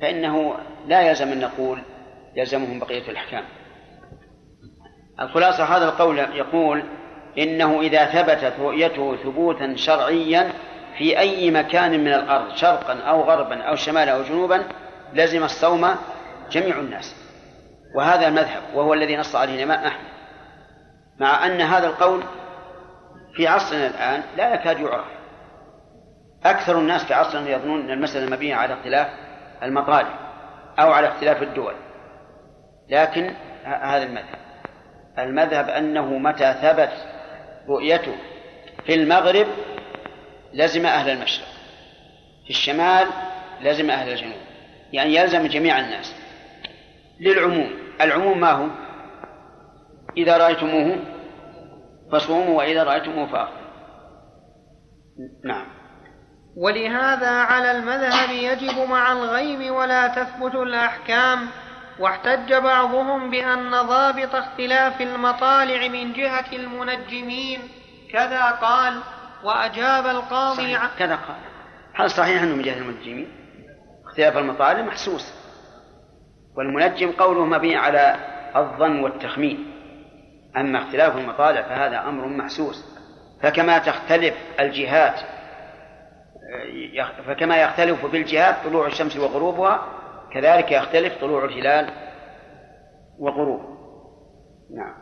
B: فإنه لا يلزم أن نقول يلزمهم بقية الأحكام. الخلاصة هذا القول يقول إنه إذا ثبتت رؤيته ثبوتا شرعيا في أي مكان من الأرض شرقا أو غربا أو شمالا أو جنوبا لزم الصوم جميع الناس. وهذا المذهب وهو الذي نص عليه الإمام أحمد. مع أن هذا القول في عصرنا الآن لا يكاد يعرف. أكثر الناس في عصرنا يظنون أن المسألة مبنية على اختلاف المطالب أو على اختلاف الدول. لكن هذا المذهب. المذهب أنه متى ثبت رؤيته في المغرب لزم أهل المشرق. في الشمال لزم أهل الجنوب. يعني يلزم جميع الناس. للعموم. العموم ما هو؟ إذا رأيتموه فصوموا وإذا رأيتموه فأفطروا نعم.
A: ولهذا على المذهب يجب مع الغيب ولا تثبت الأحكام واحتج بعضهم بأن ضابط اختلاف المطالع من جهة المنجمين. كذا قال وأجاب القاضي
B: صحيح. كذا قال. هل صحيح أنه من جهة المنجمين؟ اختلاف المطالع محسوس. والمنجم قوله مبني على الظن والتخمين. أما اختلاف المطالع فهذا أمر محسوس. فكما تختلف الجهات فكما يختلف بالجهات طلوع الشمس وغروبها كذلك يختلف طلوع الهلال وغروبه نعم.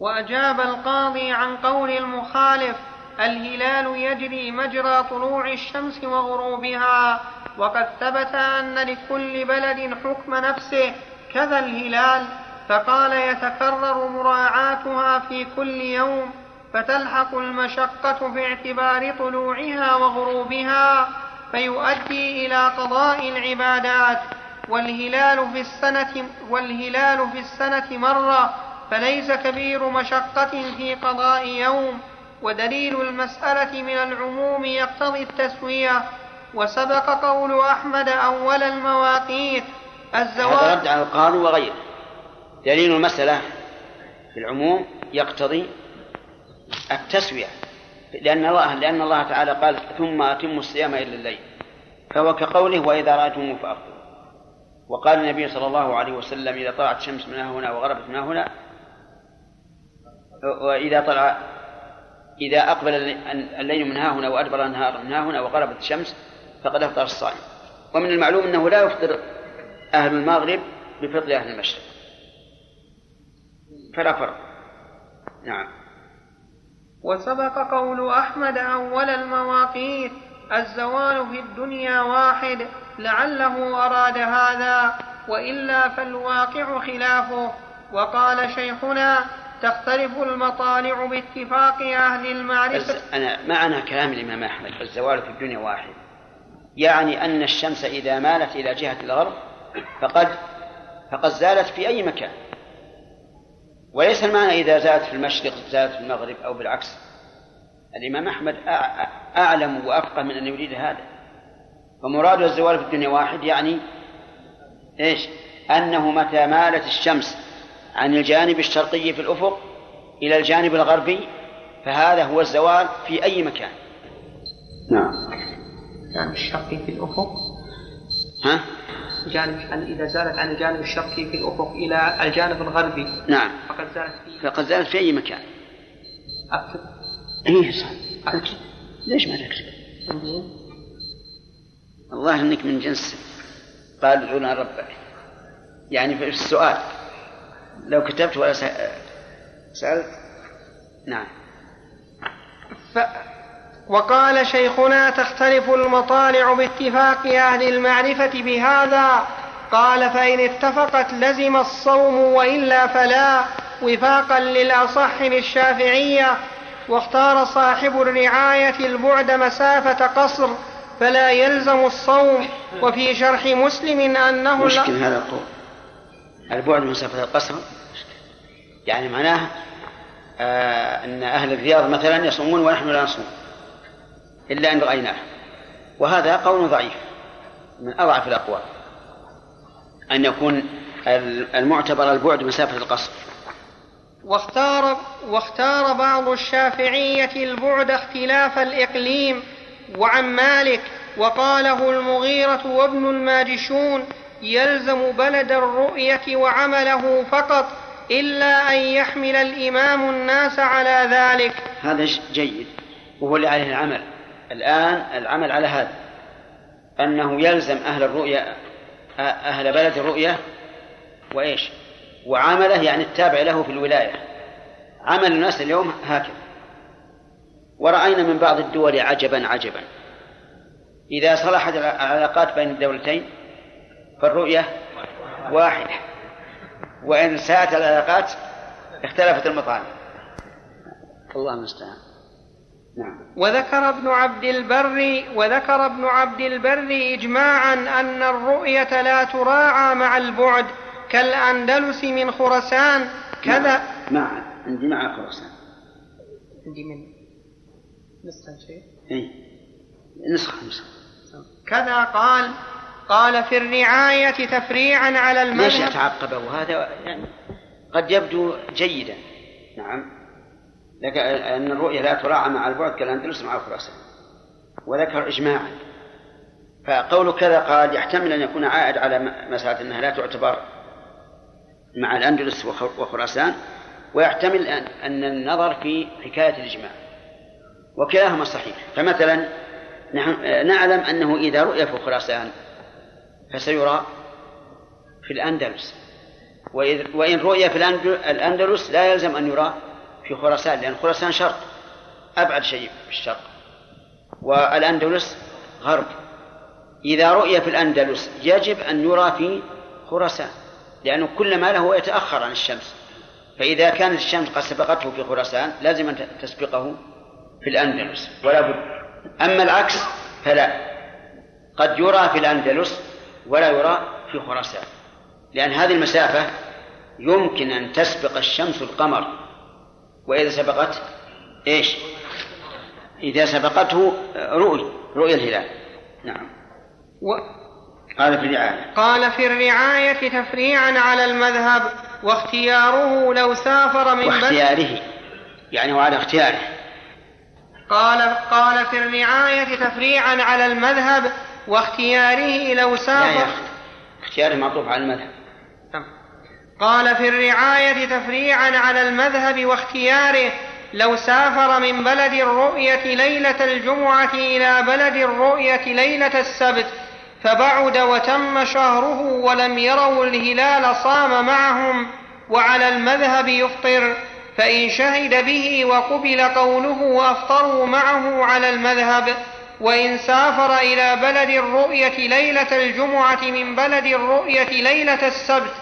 A: وأجاب القاضي عن قول المخالف الهلال يجري مجرى طلوع الشمس وغروبها. وقد ثبت أن لكل بلد حكم نفسه كذا الهلال فقال يتكرر مراعاتها في كل يوم فتلحق المشقة في اعتبار طلوعها وغروبها فيؤدي إلى قضاء العبادات. والهلال في السنة والهلال في السنة مرة فليس كبير مشقة في قضاء يوم ودليل المسألة من العموم يقتضي التسوية. وسبق قول أحمد أول المواقيت.
B: الزواج هذا رد على القانون وغيره. دليل المسألة في العموم يقتضي التسوية لأن الله لأن الله تعالى قال ثم أتموا الصيام إلى الليل. فهو كقوله وإذا رأيتموه فأفطروا وقال النبي صلى الله عليه وسلم إذا طلعت الشمس من هنا وغربت من هنا وإذا طلع إذا أقبل الليل من ها هنا وأدبر النهار من ها هنا وغربت الشمس فقد أفطر الصائم. ومن المعلوم أنه لا يفطر أهل المغرب بفطر أهل المشرق. فلا فرق. نعم.
A: وسبق قول أحمد أول المواقيت الزوال في الدنيا واحد لعله أراد هذا وإلا فالواقع خلافه. وقال شيخنا تختلف المطالع باتفاق أهل المعرفة.
B: أنا معنى كلام الإمام أحمد الزوال في الدنيا واحد. يعني أن الشمس إذا مالت إلى جهة الغرب فقد فقد زالت في أي مكان. وليس المعنى إذا زالت في المشرق زالت في المغرب أو بالعكس. الإمام أحمد أعلم وأفقه من أن يريد هذا. فمراد الزوال في الدنيا واحد يعني إيش؟ أنه متى مالت الشمس عن الجانب الشرقي في الأفق إلى الجانب الغربي فهذا هو الزوال في أي مكان. نعم.
A: الجانب الشرقي في الأفق.
B: ها؟
A: جانب إذا زالت عن الجانب الشرقي في الأفق إلى الجانب الغربي.
B: نعم.
A: فقد زالت في
B: فقد زالت في أي مكان؟
A: أكتب
B: إيه صح. أكتب ليش ما تكتب؟ الظاهر إنك من جنس قال ادعونا ربك يعني في السؤال. لو كتبت ولا سألت؟ نعم.
A: ف... وقال شيخنا تختلف المطالع باتفاق أهل المعرفة بهذا؟ قال فإن اتفقت لزم الصوم وإلا فلا وفاقا للأصح للشافعية واختار صاحب الرعاية البعد مسافة قصر فلا يلزم الصوم وفي شرح مسلم أنه
B: مشكل هذا القول. البعد مسافة القصر؟ يعني معناه آه أن أهل الرياض مثلا يصومون ونحن لا نصوم. إلا أن رأيناه. وهذا قول ضعيف من أضعف الأقوال. أن يكون المعتبر البعد مسافة القصر.
A: واختار واختار بعض الشافعية البعد اختلاف الإقليم وعن مالك وقاله المغيرة وابن الماجشون يلزم بلد الرؤية وعمله فقط إلا أن يحمل الإمام الناس على ذلك.
B: هذا جيد وهو اللي عليه العمل. الآن العمل على هذا أنه يلزم أهل الرؤية أهل بلد الرؤية وإيش؟ وعمله يعني التابع له في الولاية. عمل الناس اليوم هكذا. ورأينا من بعض الدول عجبا عجبا. إذا صلحت العلاقات بين الدولتين فالرؤية واحدة. وإن ساءت العلاقات اختلفت المطالب الله المستعان.
A: نعم. وذكر ابن عبد البر وذكر ابن عبد البر إجماعا أن الرؤية لا تراعى مع البعد كالأندلس من خرسان كذا.
B: مع عندي مع خرسان
A: عندي من نسخة شيء
B: إيه. نسخة نسخة.
A: كذا قال. قال في الرعاية تفريعا على المذهب.
B: ليش أتعقبه وهذا يعني قد يبدو جيدا. نعم. لك أن الرؤية لا تراعى مع البعد كالأندلس مع خراسان وذكر إجماعا فقول كذا قال يحتمل أن يكون عائد على مسألة أنها لا تعتبر مع الأندلس وخراسان ويحتمل أن النظر في حكاية الإجماع. وكلاهما صحيح. فمثلا نحن نعلم أنه إذا رؤي في خراسان فسيرى في الأندلس. وإن رؤي في الأندلس لا يلزم أن يرى في خراسان لأن خراسان شرق أبعد شيء في الشرق. والأندلس غرب. إذا رؤي في الأندلس يجب أن يرى في خراسان لأنه كل ما له يتأخر عن الشمس. فإذا كانت الشمس قد سبقته في خراسان لازم أن تسبقه في الأندلس. ولا بد. أما العكس فلا. قد يرى في الأندلس ولا يرى في خراسان. لأن هذه المسافة يمكن أن تسبق الشمس القمر وإذا سبقت إيش؟ إذا سبقته رؤي رؤيا الهلال. نعم. و... قال في الرعاية.
A: قال في الرعاية تفريعا على المذهب واختياره لو سافر من
B: واختياره يعني وعلى اختياره.
A: قال قال في الرعاية تفريعا على المذهب واختياره لو سافر لا
B: اختياره معطوف على المذهب.
A: قال في الرعاية تفريعا على المذهب واختياره لو سافر من بلد الرؤية ليلة الجمعة إلى بلد الرؤية ليلة السبت فبعد وتم شهره ولم يروا الهلال صام معهم وعلى المذهب يفطر فإن شهد به وقبل قوله وأفطروا معه على المذهب وإن سافر إلى بلد الرؤية ليلة الجمعة من بلد الرؤية ليلة السبت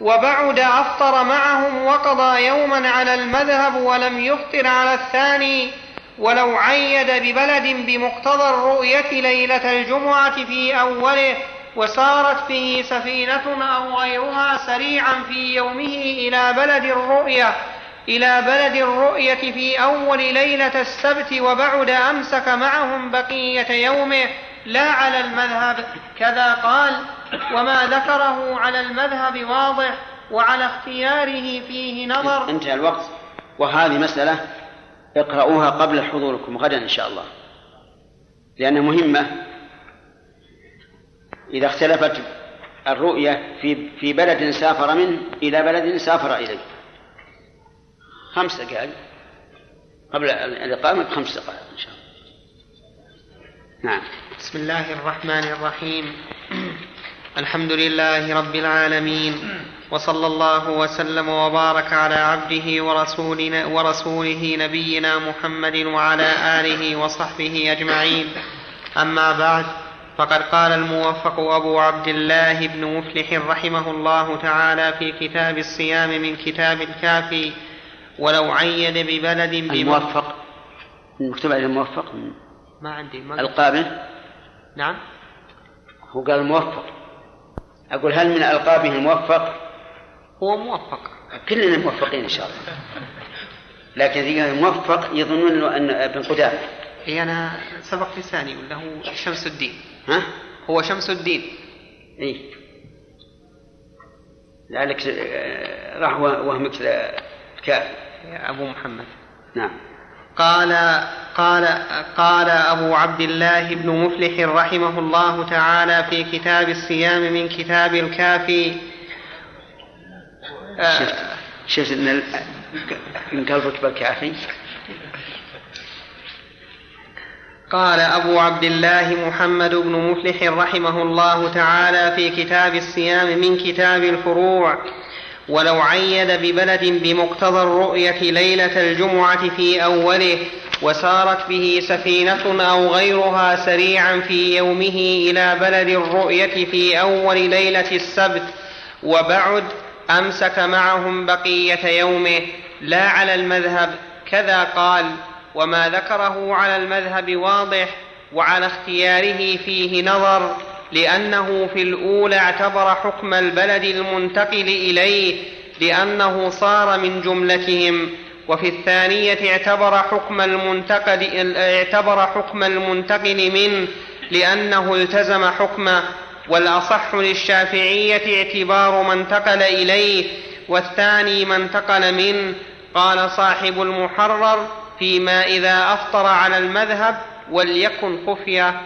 A: وبعد أفطر معهم وقضى يوما على المذهب ولم يفطر على الثاني ولو عيد ببلد بمقتضى الرؤية ليلة الجمعة في أوله وسارت به سفينة أو غيرها سريعا في يومه إلى بلد الرؤية إلى بلد الرؤية في أول ليلة السبت وبعد أمسك معهم بقية يومه لا على المذهب. كذا قال وما ذكره على المذهب واضح وعلى اختياره فيه نظر.
B: انتهى الوقت. وهذه مسألة اقرأوها قبل حضوركم غدا إن شاء الله. لأنها مهمة إذا اختلفت الرؤية في في بلد سافر منه إلى بلد سافر إليه. خمس دقائق. قبل الإقامة بخمس دقائق إن شاء الله. نعم.
A: بسم الله الرحمن الرحيم. الحمد لله رب العالمين وصلى الله وسلم وبارك على عبده ورسولنا ورسوله نبينا محمد وعلى آله وصحبه أجمعين. أما بعد فقد قال الموفق أبو عبد الله بن مفلح رحمه الله تعالى في كتاب الصيام من كتاب الكافي ولو عيد ببلد
B: الموفق. مكتوب عليه الموفق.
A: ما عندي ما
B: القابل.
A: نعم.
B: هو قال الموفق. أقول هل من ألقابه الموفق
A: هو موفق.
B: كلنا موفقين إن شاء الله. لكن إذا موفق يظنون أن ابن قدامة
A: اي أنا سبق لساني ولا هو شمس الدين؟
B: ها؟
A: هو شمس الدين.
B: اي لعلك آه، راح وهمك الكافي
A: يا أبو محمد.
B: نعم.
A: قال قال قال أبو عبد الله بن مفلح رحمه الله تعالى في كتاب الصيام من كتاب الكافي.
B: شفت شفت إن ان قلبك بالكافي
A: قال أبو عبد الله محمد بن مفلح رحمه الله تعالى في كتاب الصيام من كتاب الفروع. ولو عيد ببلد بمقتضى الرؤية ليلة الجمعة في أوله وسارت به سفينة أو غيرها سريعا في يومه إلى بلد الرؤية في أول ليلة السبت وبعد أمسك معهم بقية يومه. لا على المذهب كذا قال وما ذكره على المذهب واضح وعلى اختياره فيه نظر لأنه في الأولى اعتبر حكم البلد المنتقل إليه لأنه صار من جملتهم. وفي الثانية اعتبر حكم المنتقل اعتبر حكم المنتقل منه لأنه التزم حكمه والأصح للشافعية اعتبار ما انتقل إليه والثاني ما انتقل منه قال صاحب المحرر فيما إذا أفطر على المذهب وليكن خفية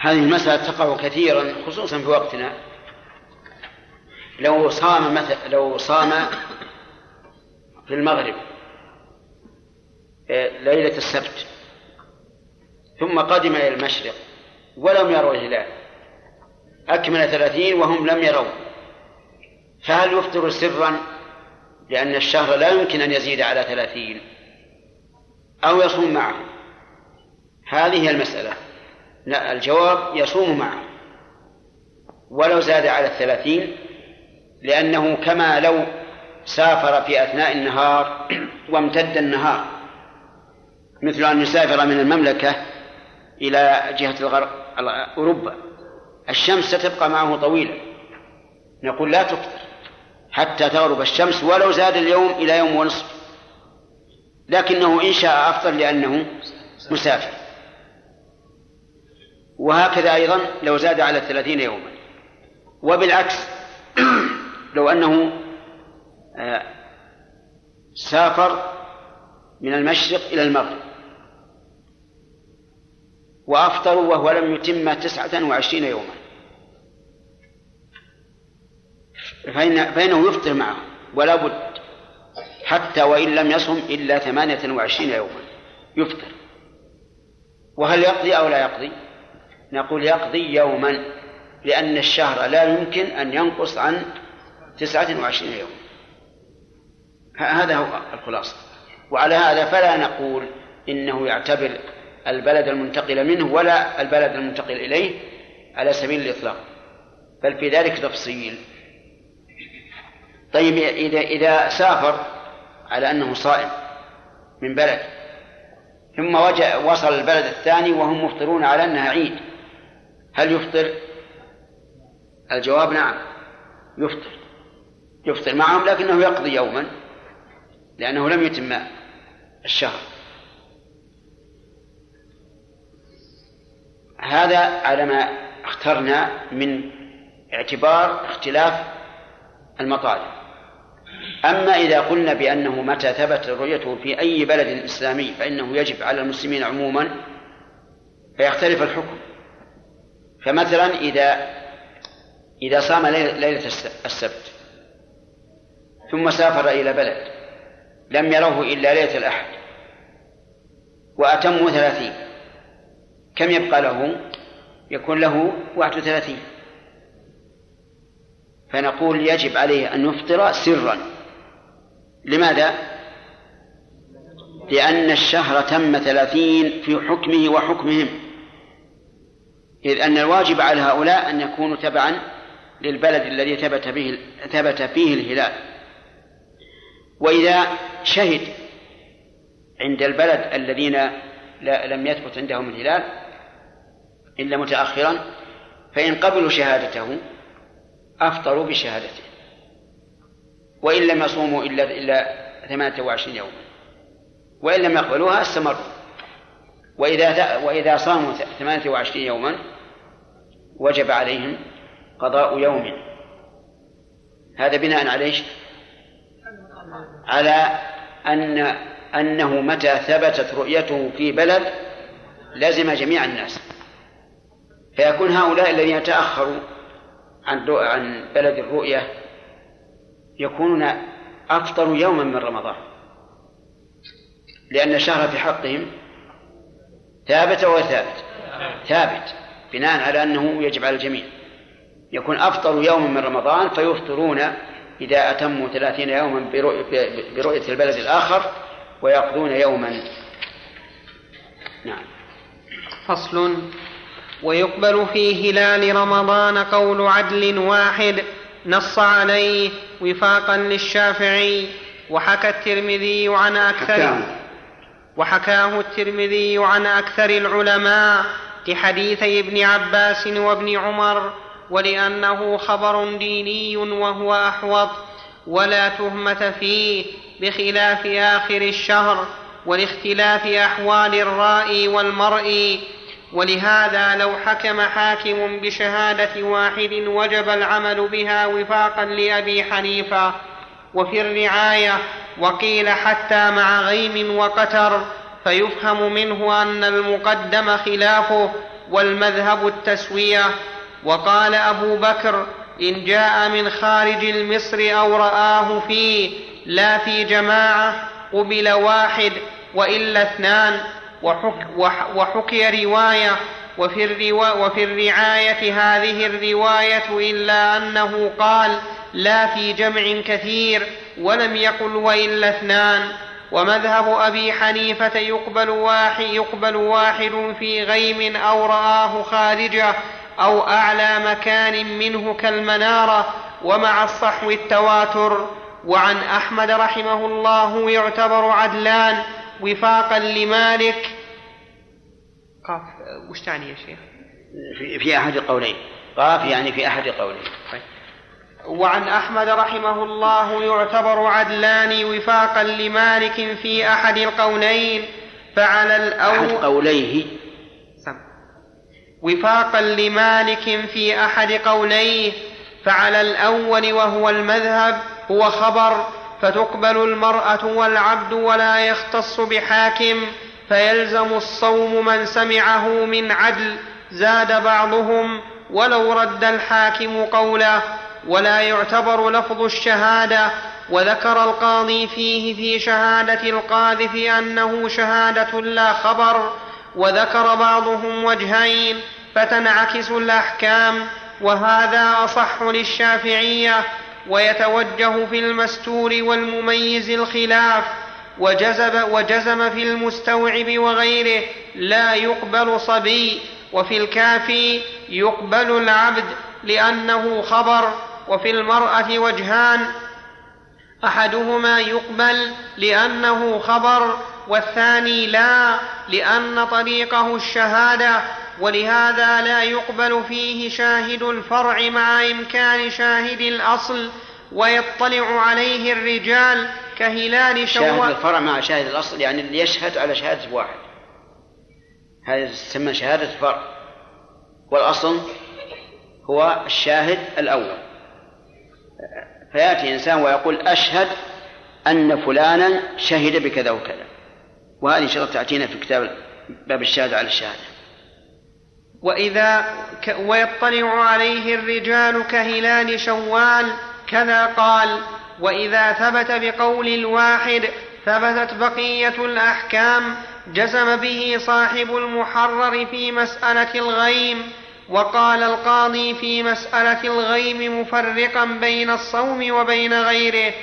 B: هذه المسألة تقع كثيرا خصوصا في وقتنا. لو صام مثل لو صام في المغرب آه، ليلة السبت. ثم قدم إلى المشرق ولم يروا الهلال. أكمل ثلاثين وهم لم يروا. فهل يفطر سرا؟ لأن الشهر لا يمكن أن يزيد على ثلاثين. أو يصوم معه. هذه هي المسألة. لا الجواب يصوم معه. ولو زاد على الثلاثين لأنه كما لو سافر في أثناء النهار وامتد النهار. مثل أن يسافر من المملكة إلى جهة الغرب أوروبا. الشمس ستبقى معه طويلة. نقول لا تفطر حتى تغرب الشمس ولو زاد اليوم إلى يوم ونصف. لكنه إن شاء أفضل لأنه مسافر. وهكذا أيضا لو زاد على الثلاثين يوما. وبالعكس لو أنه سافر من المشرق إلى المغرب. وأفطروا وهو لم يتم تسعة وعشرين يوما. فإن فإنه يفطر معه ولا بد حتى وإن لم يصم إلا ثمانية وعشرين يوما. يفطر. وهل يقضي أو لا يقضي؟ نقول يقضي يوما لأن الشهر لا يمكن أن ينقص عن تسعة وعشرين يوما. هذا هو الخلاصة. وعلى هذا فلا نقول إنه يعتبر البلد المنتقل منه ولا البلد المنتقل إليه على سبيل الإطلاق. بل في ذلك تفصيل. طيب إذا إذا سافر على أنه صائم من بلد ثم وصل البلد الثاني وهم مفطرون على أنها عيد هل يفطر؟ الجواب نعم يفطر. يفطر معهم لكنه يقضي يوما. لأنه لم يتم الشهر. هذا على ما اخترنا من اعتبار اختلاف المطالب. أما إذا قلنا بأنه متى ثبت رؤيته في أي بلد إسلامي فإنه يجب على المسلمين عموما فيختلف الحكم. فمثلا إذا إذا صام ليلة السبت ثم سافر إلى بلد لم يروه إلا ليلة الأحد. وأتموا ثلاثين. كم يبقى له؟ يكون له واحد وثلاثين. فنقول يجب عليه أن يفطر سرا. لماذا؟ لأن الشهر تم ثلاثين في حكمه وحكمهم. إذ أن الواجب على هؤلاء أن يكونوا تبعا للبلد الذي ثبت به ثبت فيه الهلال. وإذا شهد عند البلد الذين لم يثبت عندهم الهلال إلا متأخرا فإن قبلوا شهادته أفطروا بشهادته وإن لم يصوموا إلا إلا 28 يوما وإن لم يقبلوها استمروا وإذا وإذا صاموا 28 يوما وجب عليهم قضاء يوم هذا بناء على؟ على أن أنه متى ثبتت رؤيته في بلد لزم جميع الناس. فيكون هؤلاء الذين تأخروا عن عن بلد الرؤية يكونون أفطروا يوما من رمضان. لأن الشهر في حقهم ثابت أو ثابت. ثابت بناء على أنه يجب على الجميع. يكون أفطروا يوما من رمضان فيفطرون إذا أتموا ثلاثين يوما برؤية البلد الآخر ويقضون يوما. نعم.
A: فصل. ويقبل في هلال رمضان قول عدل واحد. نص عليه وفاقا للشافعي. وحكى الترمذي عن أكثر وحكاه الترمذي عن أكثر العلماء لحديثي ابن عباس وابن عمر. ولأنه خبر ديني وهو أحوط ولا تهمة فيه بخلاف آخر الشهر ولاختلاف أحوال الرائي والمرئي ولهذا لو حكم حاكم بشهادة واحد وجب العمل بها وفاقا لأبي حنيفة وفي الرعاية وقيل حتى مع غيم وقتر فيفهم منه أن المقدم خلافه والمذهب التسوية. وقال أبو بكر إن جاء من خارج المصر أو رآه فيه لا في جماعة قبل واحد وإلا اثنان وحك وحكي رواية وفي, الروا وفي الرعاية هذه الرواية إلا أنه قال لا في جمع كثير ولم يقل وإلا اثنان ومذهب أبي حنيفة يقبل واحد, يقبل واحد في غيم أو رآه خارجة أو أعلى مكان منه كالمنارة ومع الصحو التواتر. وعن أحمد رحمه الله يعتبر عدلان وفاقا لمالك. قاف وش تعني يا شيخ؟
B: في, في أحد القولين. قاف يعني في أحد القولين. طيب.
A: وعن أحمد رحمه الله يعتبر عدلان وفاقا لمالك في أحد القولين. فعلى الأول
B: أحد قوليه
A: وفاقا لمالك في أحد قوليه فعلى الأول وهو المذهب هو خبر فتقبل المرأة والعبد ولا يختص بحاكم فيلزم الصوم من سمعه من عدل زاد بعضهم ولو رد الحاكم قوله ولا يعتبر لفظ الشهادة وذكر القاضي فيه في شهادة القاذف أنه شهادة لا خبر وذكر بعضهم وجهين فتنعكس الأحكام وهذا أصح للشافعية ويتوجه في المستور والمميز الخلاف وجزب وجزم في المستوعب وغيره لا يقبل صبي وفي الكافي يقبل العبد لأنه خبر وفي المرأة وجهان أحدهما يقبل لأنه خبر والثاني لا لأن طريقه الشهادة ولهذا لا يقبل فيه شاهد الفرع مع إمكان شاهد الأصل ويطلع عليه الرجال كهلال
B: شوال. شاهد الفرع مع شاهد الأصل يعني اللي يشهد على شهادة واحد. هذا تسمى شهادة الفرع. والأصل هو الشاهد الأول. فيأتي إنسان ويقول أشهد أن فلانا شهد بكذا وكذا. وهذه إن شاء الله تأتينا في كتاب باب الشهادة على الشهادة.
A: وإذا ك ويطلع عليه الرجال كهلال شوال كذا قال وإذا ثبت بقول الواحد ثبتت بقية الأحكام جزم به صاحب المحرر في مسألة الغيم وقال القاضي في مسألة الغيم مفرقا بين الصوم وبين غيره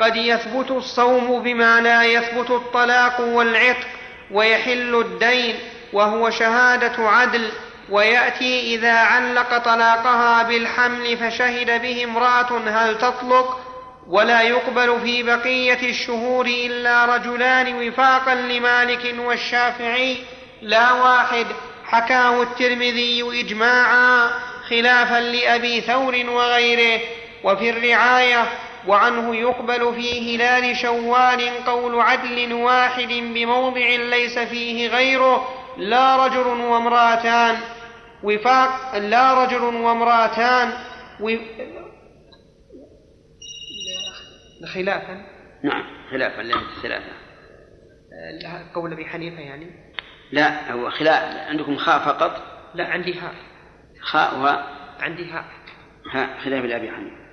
A: قد يثبت الصوم بما لا يثبت الطلاق والعتق ويحل الدين وهو شهادة عدل. ويأتي إذا علق طلاقها بالحمل فشهد به امرأة هل تطلق؟ ولا يقبل في بقية الشهور إلا رجلان وفاقا لمالك والشافعي. لا واحد. حكاه الترمذي إجماعا خلافا لأبي ثور وغيره. وفي الرعاية وعنه يقبل في هلال شوال قول عدل واحد بموضع ليس فيه غيره لا رجل وامرأتان. وفاق لا رجل وامرأتان خلافا.
B: نعم خلافا لا ثلاثة
A: قول أبي حنيفة يعني.
B: لا هو خلاف عندكم خاء فقط؟
A: لا عندي هاء.
B: خاء و
A: عندي هاء.
B: هاء خلاف لأبي حنيفة.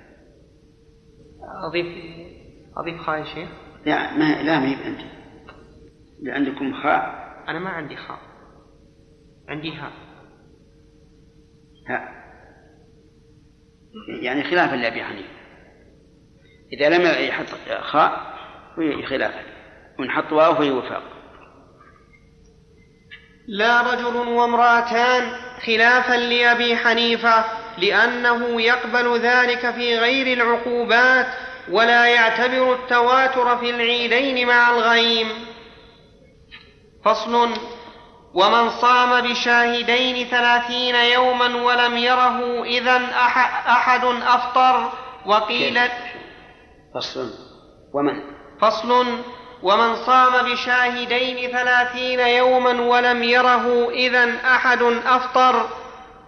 A: أضيف أضيف خاء يا شيخ.
B: لا ما لا ما هي عندي. عندكم خاء.
A: أنا ما عندي خاء. عندي هاء.
B: هاء يعني خلافا لأبي حنيفة. إذا لم يحط خاء خلافا ونحط واو فهي وفاق.
A: لا رجل وامرأتان خلافا لأبي حنيفة لأنه يقبل ذلك في غير العقوبات ولا يعتبر التواتر في العيدين مع الغيم. فصل ومن صام بشاهدين ثلاثين يوما ولم يره إذا أحد أفطر وقيل
B: فصل. ومن؟
A: فصل. ومن صام بشاهدين ثلاثين يوما ولم يره إذا أحد أفطر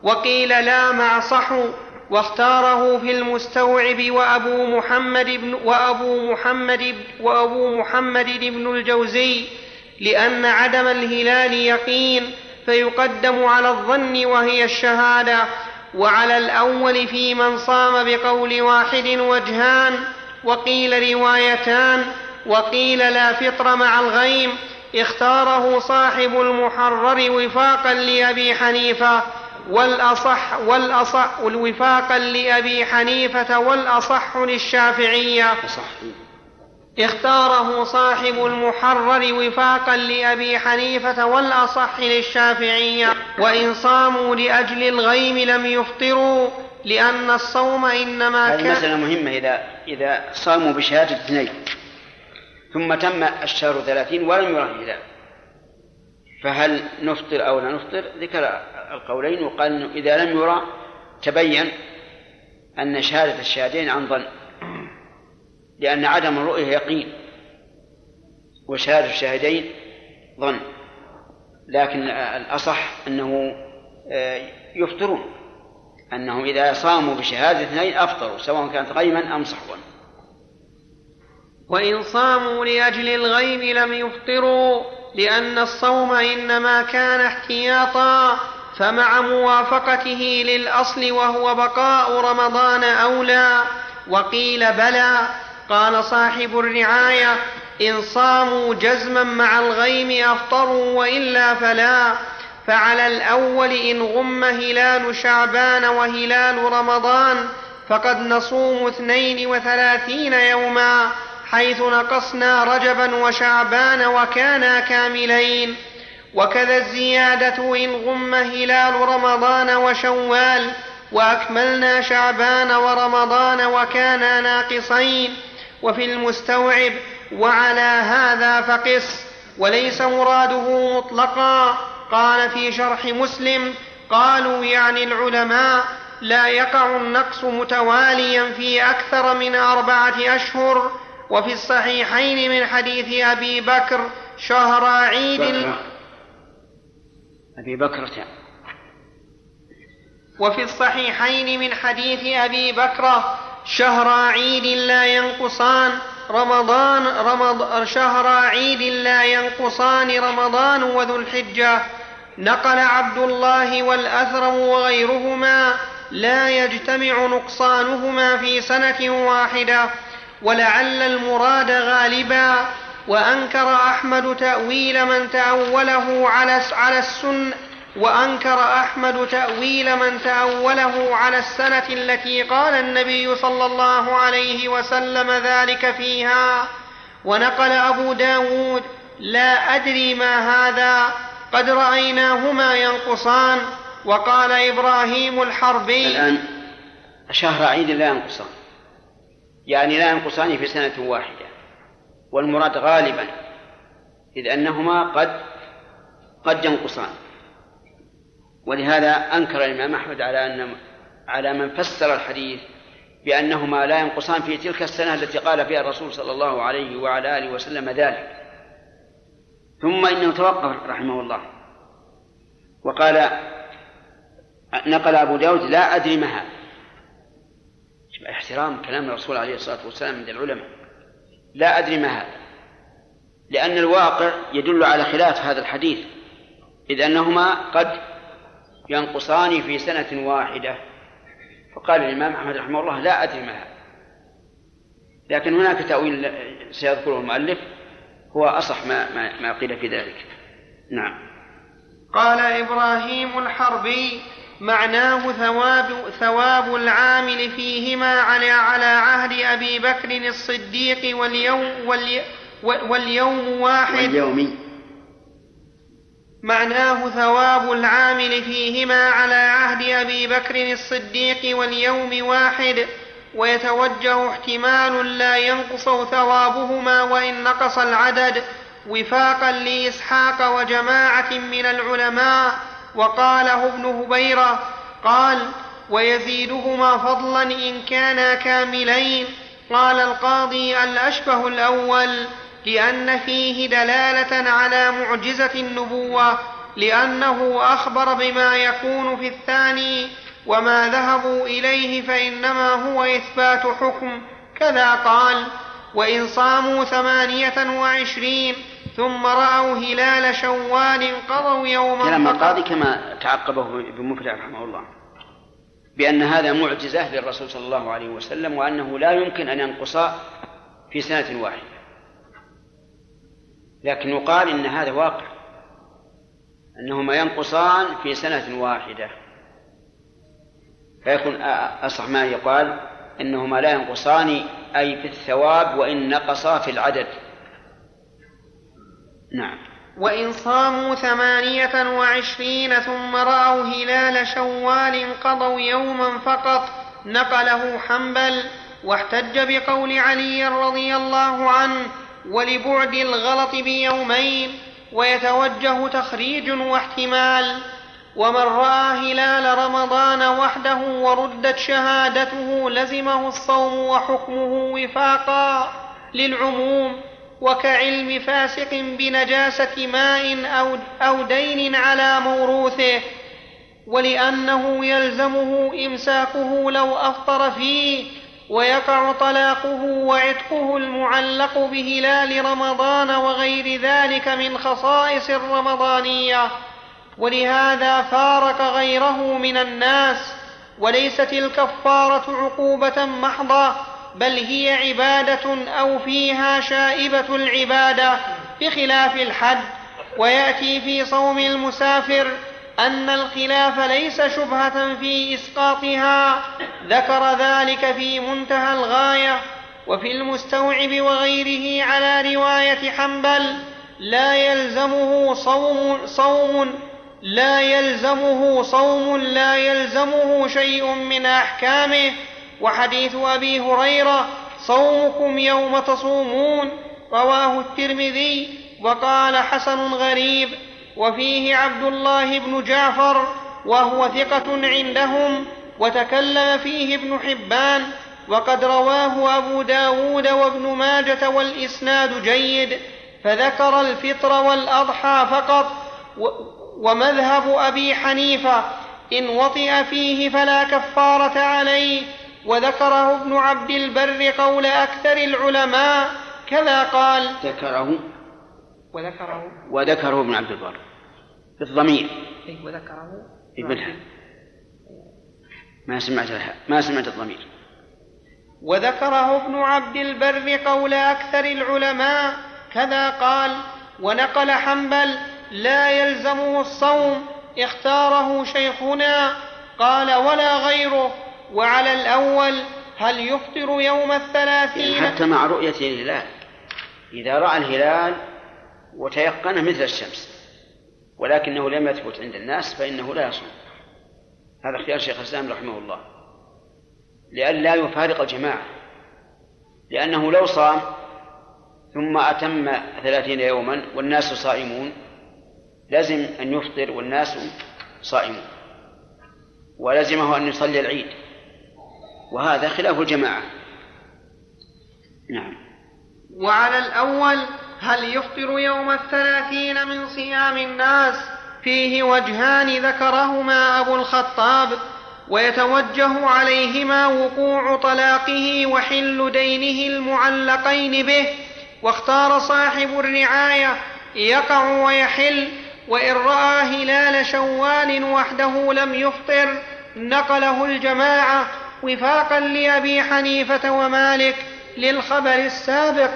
A: وقيل لا مع صحو واختاره في المستوعب وأبو محمد بن وأبو محمد وأبو محمد بن الجوزي. لأن عدم الهلال يقين فيقدم على الظن وهي الشهادة. وعلى الأول في من صام بقول واحد وجهان وقيل روايتان وقيل لا فطر مع الغيم. اختاره صاحب المحرر وفاقا لأبي حنيفة والأصح والأصح وفاقا لأبي حنيفة والأصح للشافعية. اختاره صاحب المحرر وفاقا لأبي حنيفة والأصح للشافعية وإن صاموا لأجل الغيم لم يفطروا لأن الصوم إنما
B: كان هذه مسألة مهمة إذا إذا صاموا بشهادة اثنين ثم تم الشهر ثلاثين ولم يرى الهلال فهل نفطر أو لا نفطر؟ ذكر القولين وقال إنه إذا لم يرى تبين أن شهادة الشهادين عن ظن. لأن عدم الرؤية يقين. وشهادة الشاهدين ظن. لكن الأصح أنه آه، يفطرون. أنه إذا صاموا بشهادة اثنين أفطروا سواء كانت غيما أم صحوا.
A: وإن صاموا لأجل الغيم لم يفطروا لأن الصوم إنما كان احتياطا فمع موافقته للأصل وهو بقاء رمضان أولى وقيل بلى قال صاحب الرعاية إن صاموا جزما مع الغيم أفطروا وإلا فلا. فعلى الأول إن غم هلال شعبان وهلال رمضان فقد نصوم اثنين وثلاثين يوما حيث نقصنا رجبا وشعبان وكانا كاملين. وكذا الزيادة إن غم هلال رمضان وشوال وأكملنا شعبان ورمضان وكانا ناقصين. وفي المستوعب وعلى هذا فقس. وليس مراده مطلقا. قال في شرح مسلم قالوا يعني العلماء لا يقع النقص متواليا في أكثر من أربعة أشهر. وفي الصحيحين من حديث أبي بكر شهر عيد
B: أبي بكر
A: وفي الصحيحين من حديث أبي بكر شهر عيد لا ينقصان رمضان رمض شهر عيد لا ينقصان رمضان وذو الحجة. نقل عبد الله والأثرم وغيرهما لا يجتمع نقصانهما في سنة واحدة. ولعل المراد غالبا وأنكر أحمد تأويل من تأوله على على السنة وأنكر أحمد تأويل من تأوله على السنة التي قال النبي صلى الله عليه وسلم ذلك فيها. ونقل أبو داود لا أدري ما هذا قد رأيناهما ينقصان. وقال إبراهيم الحربي
B: الآن شهر عيد لا ينقصان. يعني لا ينقصان في سنة واحدة. والمراد غالبا إذ أنهما قد قد ينقصان. ولهذا أنكر الإمام أحمد على أن على من فسر الحديث بأنهما لا ينقصان في تلك السنة التي قال فيها الرسول صلى الله عليه وعلى آله وسلم ذلك. ثم إنه توقف رحمه الله. وقال نقل أبو داود لا أدري ما هذا. احترام كلام الرسول عليه الصلاة والسلام عند العلماء. لا أدري ما هذا. لأن الواقع يدل على خلاف هذا الحديث. إذ أنهما قد ينقصان في سنة واحدة. فقال الإمام أحمد رحمه الله لا أدري ما هذا. لكن هناك تأويل سيذكره المؤلف هو أصح ما, ما, ما قيل في ذلك. نعم.
A: قال إبراهيم الحربي معناه ثواب ثواب العامل فيهما على على عهد أبي بكر الصديق واليوم والي واليوم واحد.
B: واليوم
A: معناه ثواب العامل فيهما على عهد أبي بكر الصديق واليوم واحد ويتوجه احتمال لا ينقص ثوابهما وإن نقص العدد وفاقا لإسحاق وجماعة من العلماء. وقاله ابن هبيرة قال ويزيدهما فضلا إن كانا كاملين قال القاضي الأشبه الأول لأن فيه دلالة على معجزة النبوة لأنه أخبر بما يكون في الثاني وما ذهبوا إليه فإنما هو إثبات حكم. كذا قال وإن صاموا ثمانية وعشرين ثم رأوا هلال شوال قضوا يوما
B: كلام القاضي كما تعقبه ابن مفلح رحمه الله بأن هذا معجزة للرسول صلى الله عليه وسلم وأنه لا يمكن أن ينقص في سنة واحدة. لكن يقال إن هذا واقع أنهما ينقصان في سنة واحدة. فيكون أصح ما يقال إنهما لا ينقصان أي في الثواب وإن نقصا في العدد. نعم.
A: وإن صاموا ثمانية وعشرين ثم رأوا هلال شوال قضوا يوما فقط نقله حنبل واحتج بقول علي رضي الله عنه ولبعد الغلط بيومين ويتوجه تخريج واحتمال. ومن رأى هلال رمضان وحده وردت شهادته لزمه الصوم وحكمه وفاقا للعموم. وكعلم فاسق بنجاسة ماء أو, دين على موروثه. ولأنه يلزمه إمساكه لو أفطر فيه ويقع طلاقه وعتقه المعلق بهلال رمضان وغير ذلك من خصائص الرمضانية. ولهذا فارق غيره من الناس وليست الكفارة عقوبة محضة بل هي عبادة أو فيها شائبة العبادة بخلاف الحد. ويأتي في صوم المسافر أن الخلاف ليس شبهة في إسقاطها. ذكر ذلك في منتهى الغاية وفي المستوعب وغيره على رواية حنبل لا يلزمه صوم صوم لا يلزمه صوم لا يلزمه شيء من أحكامه. وحديث أبي هريرة صومكم يوم تصومون. رواه الترمذي وقال حسن غريب وفيه عبد الله بن جعفر وهو ثقة عندهم وتكلم فيه ابن حبان وقد رواه أبو داود وابن ماجة والإسناد جيد فذكر الفطر والأضحى فقط ومذهب أبي حنيفة إن وطئ فيه فلا كفارة عليه وذكره ابن عبد البر قول أكثر العلماء كذا قال
B: ذكره.
A: وذكره
B: وذكره ابن عبد البر. بالضمير
A: أي وذكره.
B: ابنها ما سمعت ما سمعت الضمير.
A: وذكره ابن عبد البر قول أكثر العلماء كذا قال ونقل حنبل لا يلزمه الصوم اختاره شيخنا. قال ولا غيره. وعلى الأول هل يفطر يوم الثلاثين؟
B: يعني حتى مع رؤية الهلال. إذا رأى الهلال وتيقن مثل الشمس. ولكنه لم يثبت عند الناس فإنه لا يصوم. هذا اختيار شيخ الإسلام رحمه الله. لئلا يفارق الجماعة. لأنه لو صام ثم أتم ثلاثين يوما والناس صائمون لزم أن يفطر والناس صائمون. ولزمه أن يصلي العيد. وهذا خلاف الجماعة. نعم.
A: وعلى الأول هل يفطر يوم الثلاثين من صيام الناس؟ فيه وجهان ذكرهما أبو الخطاب ويتوجه عليهما وقوع طلاقه وحل دينه المعلقين به. واختار صاحب الرعاية يقع ويحل وإن رأى هلال شوال وحده لم يفطر نقله الجماعة وفاقا لأبي حنيفة ومالك للخبر السابق.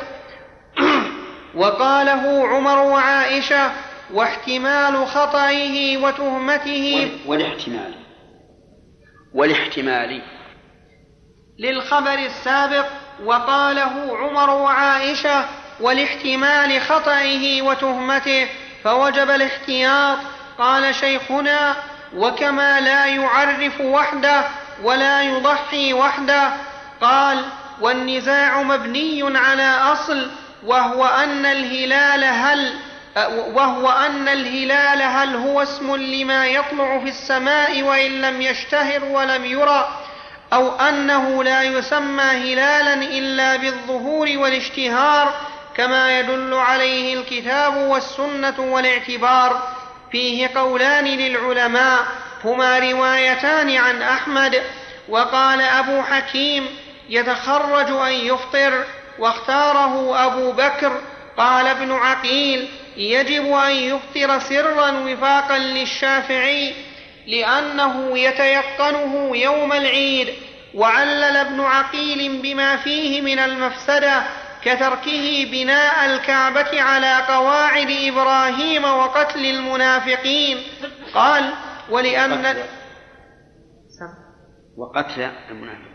A: وقاله عمر وعائشة واحتمال خطئه وتهمته.
B: والاحتمال. والاحتمال.
A: للخبر السابق وقاله عمر وعائشة والاحتمال خطئه وتهمته فوجب الاحتياط. قال شيخنا وكما لا يعرف وحده ولا يضحي وحده. قال والنزاع مبني على أصل وهو أن الهلال هل وهو أن الهلال هل هو اسم لما يطلع في السماء وإن لم يشتهر ولم يرى أو أنه لا يسمى هلالا إلا بالظهور والاشتهار كما يدل عليه الكتاب والسنة والاعتبار. فيه قولان للعلماء هما روايتان عن أحمد وقال أبو حكيم يتخرج أن يفطر. واختاره أبو بكر قال ابن عقيل يجب أن يفطر سرا وفاقا للشافعي لأنه يتيقنه يوم العيد وعلل ابن عقيل بما فيه من المفسدة كتركه بناء الكعبة على قواعد إبراهيم وقتل المنافقين. قال ولأن
B: وقتل المنافقين.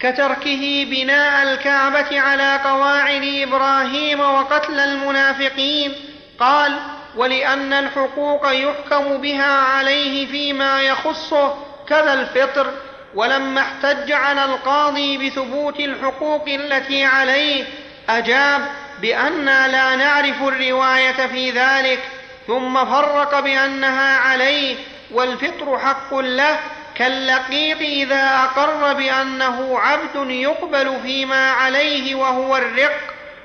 A: كتركه بناء الكعبة على قواعد إبراهيم وقتل المنافقين. قال ولأن الحقوق يحكم بها عليه فيما يخصه كذا الفطر ولما احتج على القاضي بثبوت الحقوق التي عليه أجاب بأننا لا نعرف الرواية في ذلك ثم فرق بأنها عليه والفطر حق له كاللقيط إذا أقر بأنه عبد يقبل فيما عليه وهو الرق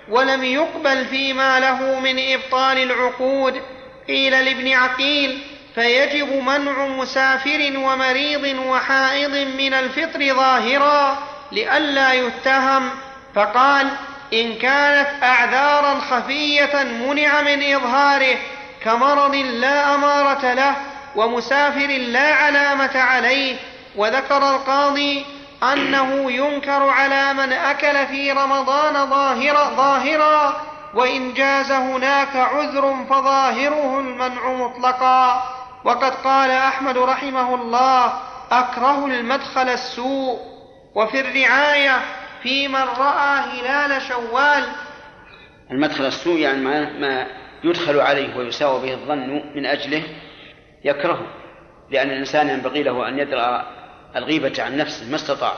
A: ولم يقبل فيما له من إبطال العقود. قيل لابن عقيل فيجب منع مسافر ومريض وحائض من الفطر ظاهرا لئلا يتهم. فقال إن كانت أعذارا خفية منع من إظهاره كمرض لا أمارة له ومسافر لا علامة عليه وذكر القاضي أنه ينكر على من أكل في رمضان ظاهرا, ظاهرا وإن جاز هناك عذر فظاهره المنع مطلقا. وقد قال أحمد رحمه الله أكره المدخل السوء. وفي الرعاية في من رأى هلال شوال.
B: المدخل السوء يعني ما, يدخل عليه ويساوى به الظن من أجله يكرهه لأن الإنسان ينبغي له أن يدرأ الغيبة عن نفسه ما استطاع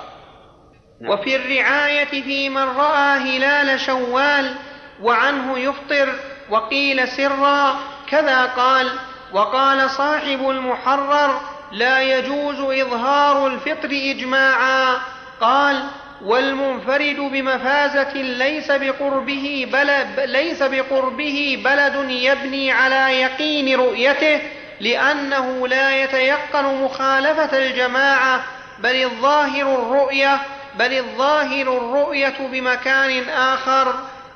A: نعم. وفي الرعاية في من رأى هلال شوال وعنه يفطر وقيل سرا كذا قال وقال صاحب المحرر لا يجوز إظهار الفطر إجماعا قال والمنفرد بمفازة ليس بقربه بلد ليس بقربه بلد يبني على يقين رؤيته لأنه لا يتيقن مخالفة الجماعة بل الظاهر الرؤية بل الظاهر الرؤية بمكان آخر.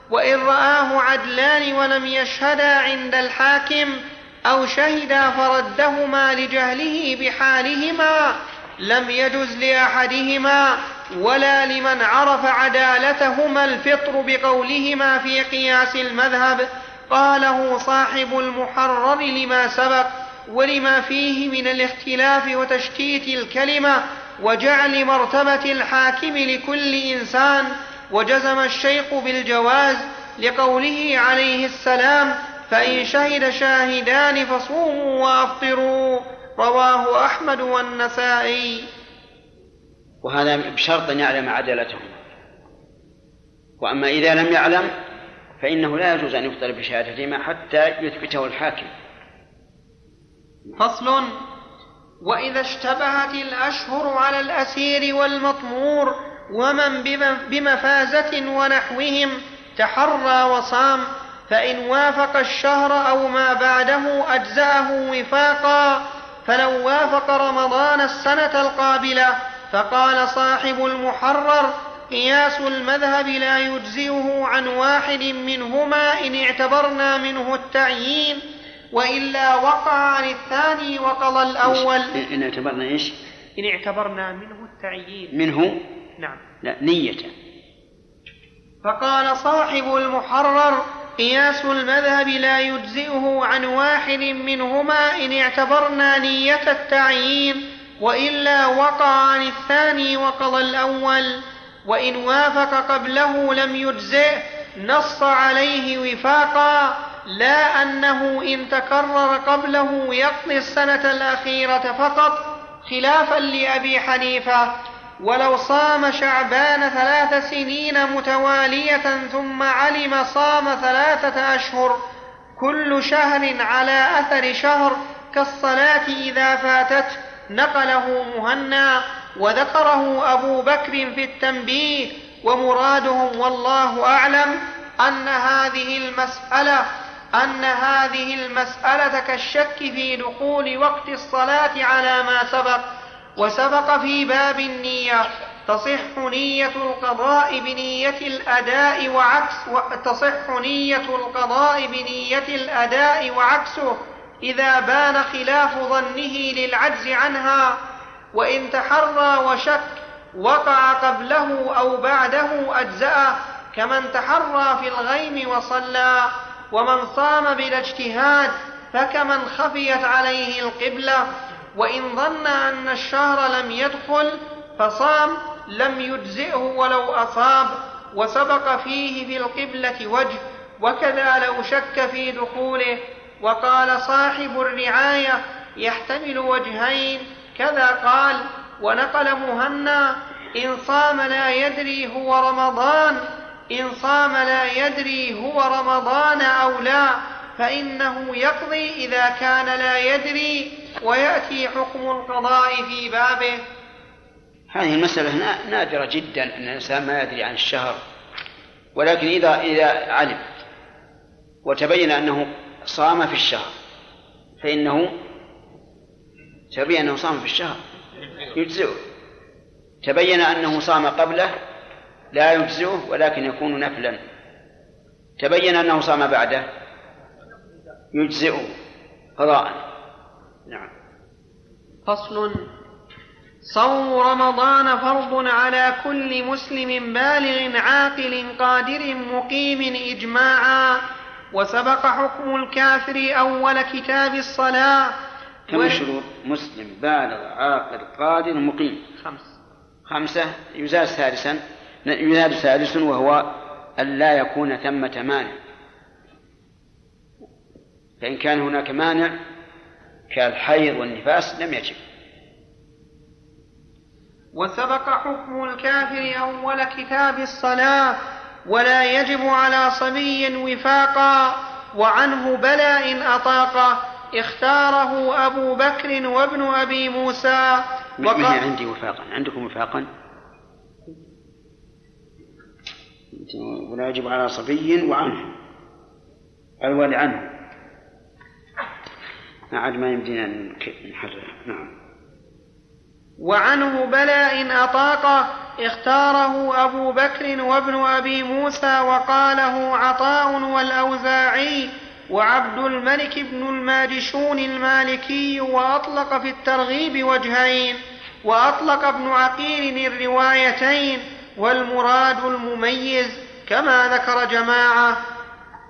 A: وإن رآه عدلان ولم يشهدا عند الحاكم أو شهدا فردهما لجهله بحالهما لم يجز لأحدهما ولا لمن عرف عدالتهما الفطر بقولهما في قياس المذهب. قاله صاحب المحرر لما سبق ولما فيه من الاختلاف وتشتيت الكلمة وجعل مرتبة الحاكم لكل إنسان وجزم الشيخ بالجواز لقوله عليه السلام فإن شهد شاهدان فصوموا وأفطروا رواه أحمد والنسائي.
B: وهذا بشرط أن يعلم عدالتهم وأما إذا لم يعلم فإنه لا يجوز أن يفطر بشهادتهما حتى يثبته الحاكم.
A: فصل. وإذا اشتبهت الأشهر على الأسير والمطمور ومن بمفازة ونحوهم تحرى وصام فإن وافق الشهر أو ما بعده أجزأه وفاقا فلو وافق رمضان السنة القابلة فقال صاحب المحرر قياس المذهب لا يجزئه عن واحد منهما إن اعتبرنا منه التعيين. وإلا وقع عن الثاني وقضى الأول.
B: ان اعتبرنا إيش؟
A: إن اعتبرنا منه التعيين.
B: منه؟
A: نعم.
B: لا نية.
A: فقال صاحب المحرر قياس المذهب لا يجزئه عن واحد منهما إن اعتبرنا نية التعيين وإلا وقع عن الثاني وقضى الأول. وإن وافق قبله لم يجزئه نص عليه وفاقا. لا أنه إن تكرر قبله يقضي السنة الأخيرة فقط خلافا لأبي حنيفة. ولو صام شعبان ثلاث سنين متوالية ثم علم صام ثلاثة أشهر كل شهر على أثر شهر كالصلاة إذا فاتته. نقله مهنا وذكره أبو بكر في التنبيه ومرادهم والله أعلم أن هذه المسألة أن هذه المسألة كالشك في دخول وقت الصلاة على ما سبق وسبق في باب النية تصح نية القضاء بنية الأداء وعكس تصح نية القضاء بنية الأداء وعكسه إذا بان خلاف ظنه للعجز عنها وإن تحرى وشك وقع قبله أو بعده أجزأه كمن تحرى في الغيم وصلى. ومن صام بلا اجتهاد فكمن خفيت عليه القبلة وإن ظن أن الشهر لم يدخل فصام لم يجزئه ولو أصاب وسبق فيه في القبلة وجه وكذا لو شك في دخوله. وقال صاحب الرعاية يحتمل وجهين. كذا قال ونقل مهنا إن صام لا يدري هو رمضان. إن صام لا يدري هو رمضان أو لا فإنه يقضي إذا كان لا يدري ويأتي حكم القضاء في بابه.
B: هذه المسألة نادرة جدا أن الإنسان ما يدري عن الشهر. ولكن إذا إذا علم وتبين أنه صام في الشهر فإنه تبين أنه صام في الشهر. يجزئه. تبين أنه صام قبله لا يجزئه ولكن يكون نفلا. تبين أنه صام بعده. يجزئه قضاء. نعم.
A: فصل. صوم رمضان فرض على كل مسلم بالغ عاقل قادر مقيم إجماعا. وسبق حكم الكافر أول كتاب الصلاة.
B: كم الشروط مسلم بالغ عاقل قادر مقيم؟
A: خمس.
B: خمسة. يزاد سادسا يزاد سادس وهو أن لا يكون ثمة مانع. فإن كان هناك مانع كالحيض والنفاس لم يجب.
A: وسبق حكم الكافر أول كتاب الصلاة ولا يجب على صبي وفاقا وعنه بلى إن أطاقه اختاره أبو بكر وابن أبي موسى.
B: وقال عندي وفاقا؟ عندكم وفاقا؟ ولا يجب على صبي وعنه الولي عنه. عاد ما يمدينا نحرر. نعم.
A: وعنه بلى إن أطاق اختاره أبو بكر وابن أبي موسى وقاله عطاء والأوزاعي وعبد الملك بن الماجشون المالكي وأطلق في الترغيب وجهين وأطلق ابن عقيل الروايتين والمراد المميز كما ذكر جماعة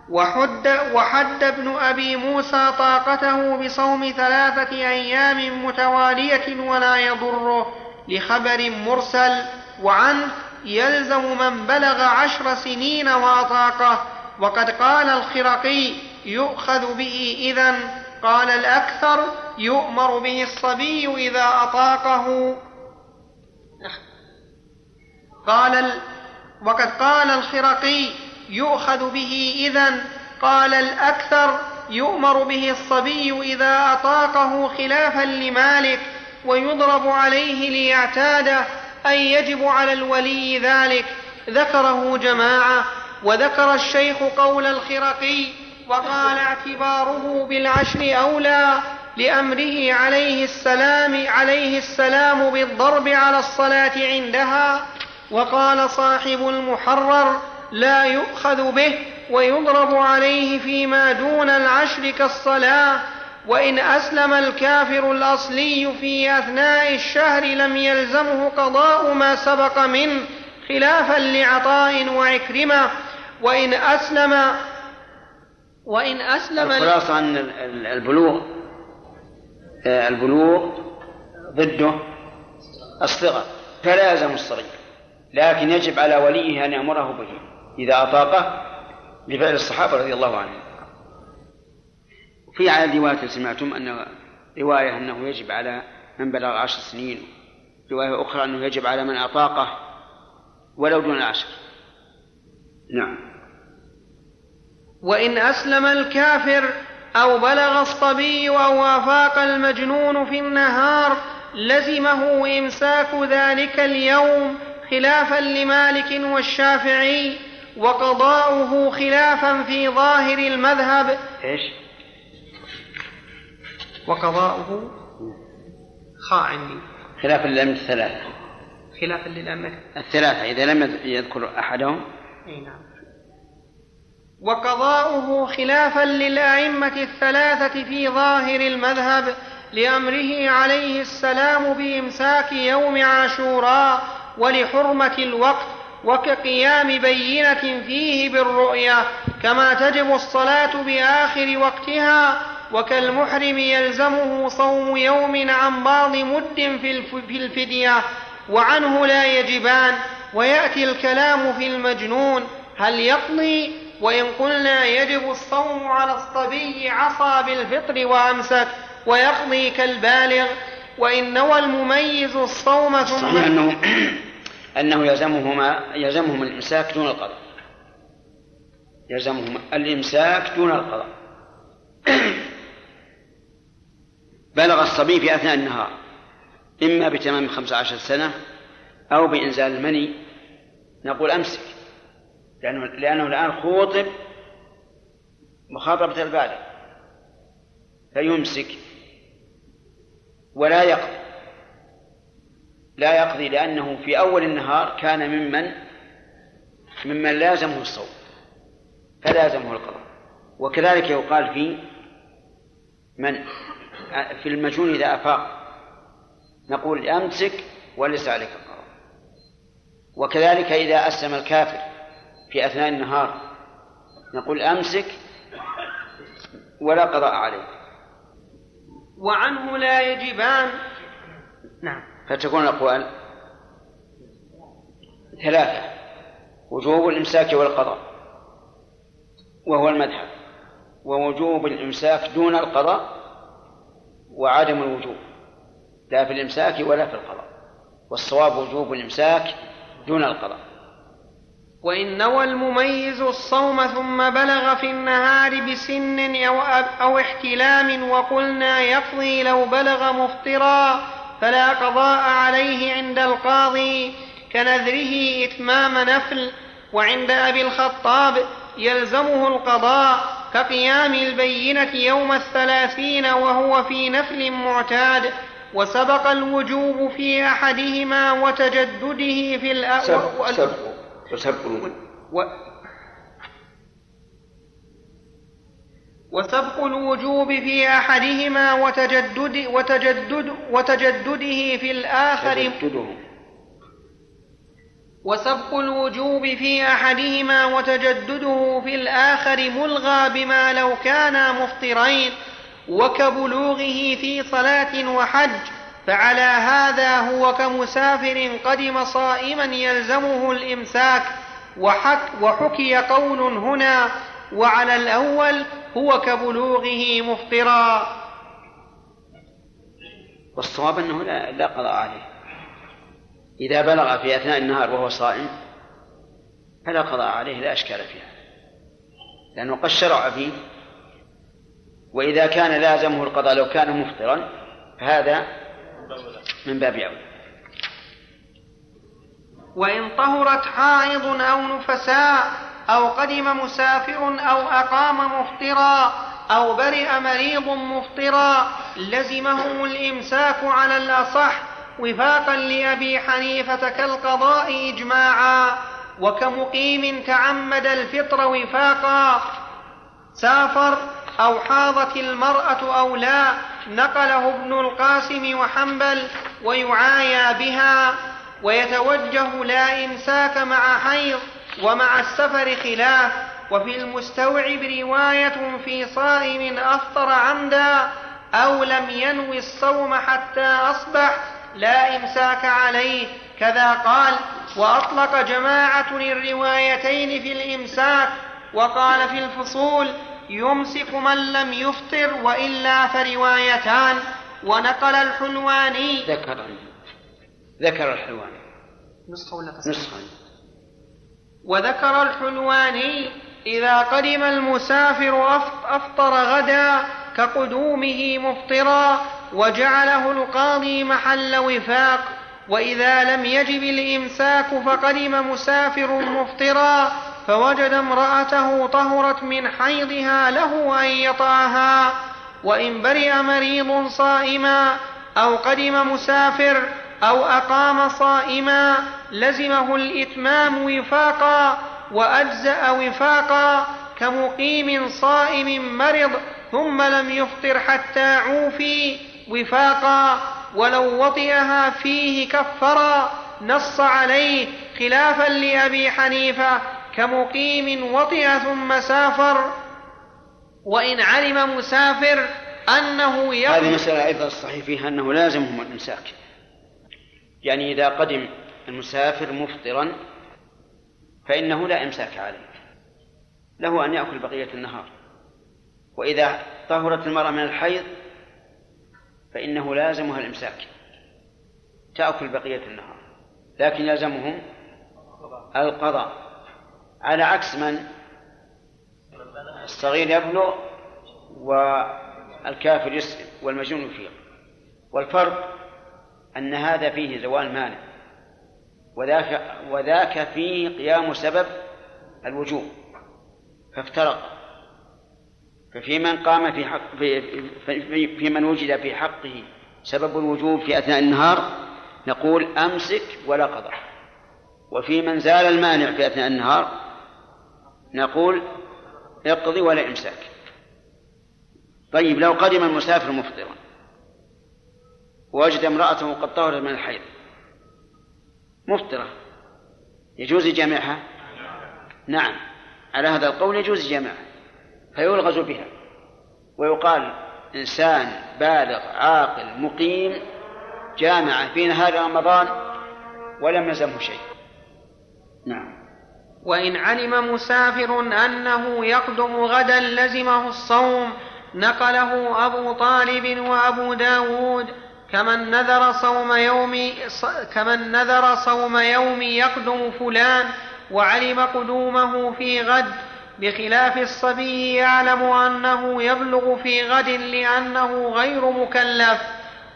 A: وحد, وحد ابن أبي موسى طاقته بصوم ثلاثة أيام متوالية ولا يضره لخبر مرسل وعنه يلزم من بلغ عشر سنين وأطاقه وقد قال الخرقي يؤخذ به إذا قال الأكثر يؤمر به الصبي إذا أطاقه قال ال... وقد قال الخرقي يؤخذ به إذا قال الأكثر يؤمر به الصبي إذا أطاقه خلافا لمالك ويضرب عليه ليعتاده أي يجب على الولي ذلك. ذكره جماعة وذكر الشيخ قول الخرقي وقال اعتباره بالعشر أولى لأمره عليه السلام عليه السلام بالضرب على الصلاة عندها. وقال صاحب المحرر لا يؤخذ به ويضرب عليه فيما دون العشر كالصلاة وإن أسلم الكافر الأصلي في أثناء الشهر لم يلزمه قضاء ما سبق منه خلافا لعطاء وعكرمة وإن أسلم وإن أسلم
B: الخلاصة أن البلوغ آه، البلوغ ضده الصغر فلا يلزم الصغير. لكن يجب على وليه أن يأمره به إذا أطاقه لفعل الصحابة رضي الله عنهم. في على رواية سمعتم أن رواية أنه يجب على من بلغ عشر سنين. رواية أخرى أنه يجب على من أطاقه ولو دون العشر. نعم.
A: وإن أسلم الكافر أو بلغ الصبي أو أفاق المجنون في النهار لزمه إمساك ذلك اليوم خلافا لمالك والشافعي وقضاؤه خلافا في ظاهر المذهب.
B: إيش؟
A: وقضاؤه؟ خاء عندي.
B: خلافا للأئمة الثلاثة
A: خلافا للأئمة
B: الثلاثة. إذا لم يذكر أحدهم.
A: أي نعم. وقضاؤه خلافا للأئمة الثلاثة في ظاهر المذهب لأمره عليه السلام بإمساك يوم عاشوراء ولحرمة الوقت وكقيام بينة فيه بالرؤية كما تجب الصلاة بآخر وقتها وكالمحرم يلزمه صوم يوم عن بعض مد في الفدية وعنه لا يجبان ويأتي الكلام في المجنون هل يقضي؟ وإن قلنا يجب الصوم على الصبي عصى بالفطر وأمسك ويقضي كالبالغ وإن نوى المميز الصوم ثم
B: أنه أنه يلزمهما يلزمهم الإمساك دون القضاء. يلزمهم الإمساك دون القضاء. بلغ الصبي في أثناء النهار إما بتمام خمس عشر سنة أو بإنزال المني. نقول أمسك لأنه, لأنه الآن خوطب مخاطبة البالغ فيمسك ولا يقضي لا يقضي لأنه في أول النهار كان ممن ممن لازمه الصوم فلازمه القضاء. وكذلك يقال في من في المجنون إذا أفاق نقول أمسك وليس عليك القضاء. وكذلك إذا أسلم الكافر في أثناء النهار نقول أمسك ولا قضاء عليك.
A: وعنه لا يجبان.
B: نعم. فتكون الأقوال ثلاثة وجوب الإمساك والقضاء وهو المذهب. ووجوب الإمساك دون القضاء وعدم الوجوب لا في الإمساك ولا في القضاء. والصواب وجوب الإمساك دون القضاء.
A: وإن نوى المميز الصوم ثم بلغ في النهار بسن أو, أو احتلام وقلنا يقضي لو بلغ مفطرا فلا قضاء عليه عند القاضي كنذره إتمام نفل وعند أبي الخطاب يلزمه القضاء كقيام البينة يوم الثلاثين وهو في نفل معتاد وسبق الوجوب في أحدهما وتجدده في الأول
B: سبق سبق و...
A: وسبق الوجوب في أحدهما وتجدد وتجدد وتجدده في الآخر.
B: تجدده.
A: وسبق الوجوب في أحدهما وتجدده في الآخر ملغى بما لو كانا مفطرين. وكبلوغه في صلاة وحج فعلى هذا هو كمسافر قدم صائما يلزمه الإمساك. وحك وحكي قول هنا وعلى الأول هو كبلوغه مفطرا.
B: والصواب أنه لا, لا قضاء عليه. إذا بلغ في أثناء النهار وهو صائم فلا قضاء عليه لا أشكال فيها. لأنه قد شرع فيه وإذا كان لازمه القضاء لو كان مفطرا فهذا من باب أولى.
A: وإن طهرت حائض أو نفساء أو قدم مسافر أو أقام مفطرا أو برئ مريض مفطرا لزمهم الإمساك على الأصح وفاقا لأبي حنيفة كالقضاء إجماعا وكمقيم تعمد الفطر وفاقا سافر أو حاضت المرأة أو لا نقله ابن القاسم وحنبل ويعايا بها ويتوجه لا إمساك مع حيض ومع السفر خلاف وفي المستوعب رواية في صائم أفطر عمدا أو لم ينوي الصوم حتى أصبح لا إمساك عليه. كذا قال وأطلق جماعة الروايتين في الإمساك وقال في الفصول يمسك من لم يفطر وإلا فروايتان. ونقل الحلواني
B: ذكر ذكر الحلواني
A: نسخة ولا
B: نسخة
A: وذكر الحلواني إذا قدم المسافر أفطر غدا كقدومه مفطرا وجعله القاضي محل وفاق وإذا لم يجب الإمساك فقدم مسافر مفطرا فوجد امرأته طهرت من حيضها له أن يطعها وإن برئ مريض صائما أو قدم مسافر أو أقام صائما لزمه الإتمام وفاقا وأجزأ وفاقا كمقيم صائم مرض ثم لم يفطر حتى عوفي وفاقا ولو وطئها فيه كفرا نص عليه خلافا لأبي حنيفة كمقيم وطئ ثم سافر. وإن علم مسافر أنه
B: يقضي هذه مسألة أيضا الصحيح فيها أنه لازمهم الإمساك. يعني إذا قدم المسافر مفطرا فإنه لا إمساك عليه. له أن يأكل بقية النهار. وإذا طهرت المرأة من الحيض فإنه لازمها الإمساك. تأكل بقية النهار. لكن يلزمهم القضاء. على عكس من الصغير يبلغ والكافر يسلم والمجنون يفيق والفرق أن هذا فيه زوال مانع. وذاك وذاك فيه قيام سبب الوجوب فافترق. ففي من قام في حق في, في, في من وجد في حقه سبب الوجوب في أثناء النهار نقول أمسك ولا قضاء وفي من زال المانع في أثناء النهار نقول اقضي ولا إمساك. طيب لو قدم المسافر مفطرا ووجد امرأته قد طهرت من الحيض مفطرة. يجوز جامعها نعم. على هذا القول يجوز جامعها فيلغز بها. ويقال إنسان بالغ عاقل مقيم جامع في نهار رمضان ولم يلزمه شيء. نعم.
A: وإن علم مسافر أنه يقدم غدا لزمه الصوم نقله أبو طالب وأبو داود كمن نذر صوم يوم كمن نذر صوم يوم يقدم فلان وعلم قدومه في غد بخلاف الصبي يعلم أنه يبلغ في غد لأنه غير مكلف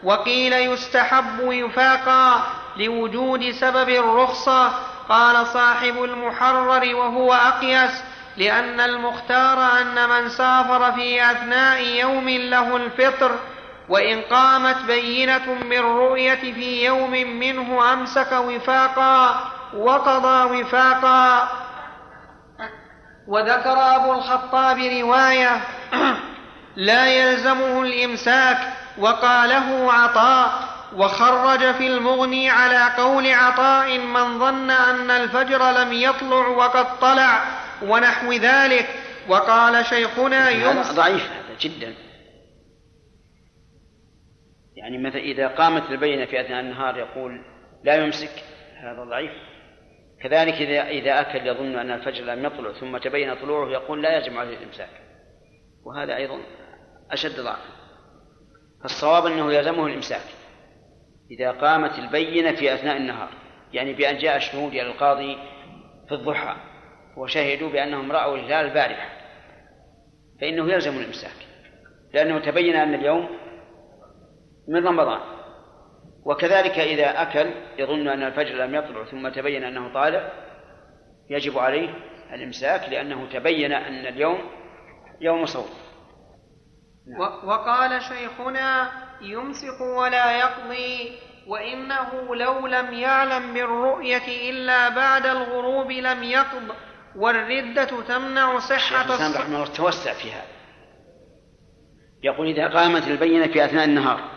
A: وقيل يستحب وفاقا لوجود سبب الرخصة قال صاحب المحرر وهو أقيس لأن المختار أن من سافر في أثناء يوم له الفطر وإن قامت بينة بالرؤية في يوم منه أمسك وفاقا وقضى وفاقا. وذكر أبو الخطاب رواية لا يلزمه الإمساك وقاله عطاء وخرج في المغني على قول عطاء من ظن أن الفجر لم يطلع وقد طلع ونحو ذلك. وقال شيخنا
B: يمس ضعيف هذا جدا. يعني مثلا إذا قامت البينة في أثناء النهار يقول لا يمسك هذا ضعيف. كذلك إذا إذا أكل يظن أن الفجر لم يطلع ثم تبين طلوعه يقول لا يجب عليه الإمساك. وهذا أيضا أشد ضعفا. فالصواب أنه يلزمه الإمساك إذا قامت البينة في أثناء النهار. يعني بأن جاء الشهود إلى القاضي في الضحى وشهدوا بأنهم رأوا الهلال البارحة فإنه يلزم الإمساك. لأنه تبين أن اليوم من رمضان. وكذلك إذا أكل يظن أن الفجر لم يطلع ثم تبين أنه طالع يجب عليه الإمساك لأنه تبين أن اليوم يوم صوم.
A: نعم. وقال شيخنا يمسك ولا يقضي وإنه لو لم يعلم بالرؤية إلا بعد الغروب لم يقض والردة تمنع صحة
B: الصلاة رحمه الله توسع في هذا. يقول إذا قامت البينة في أثناء النهار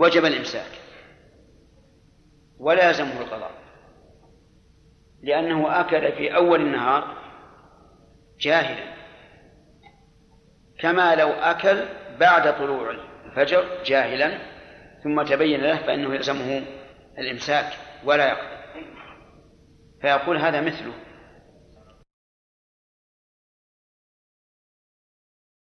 B: وجب الإمساك. ولا يلزمه القضاء. لأنه أكل في أول النهار جاهلا. كما لو أكل بعد طلوع الفجر جاهلا ثم تبين له فإنه يلزمه الإمساك ولا يقضي فيقول هذا مثله.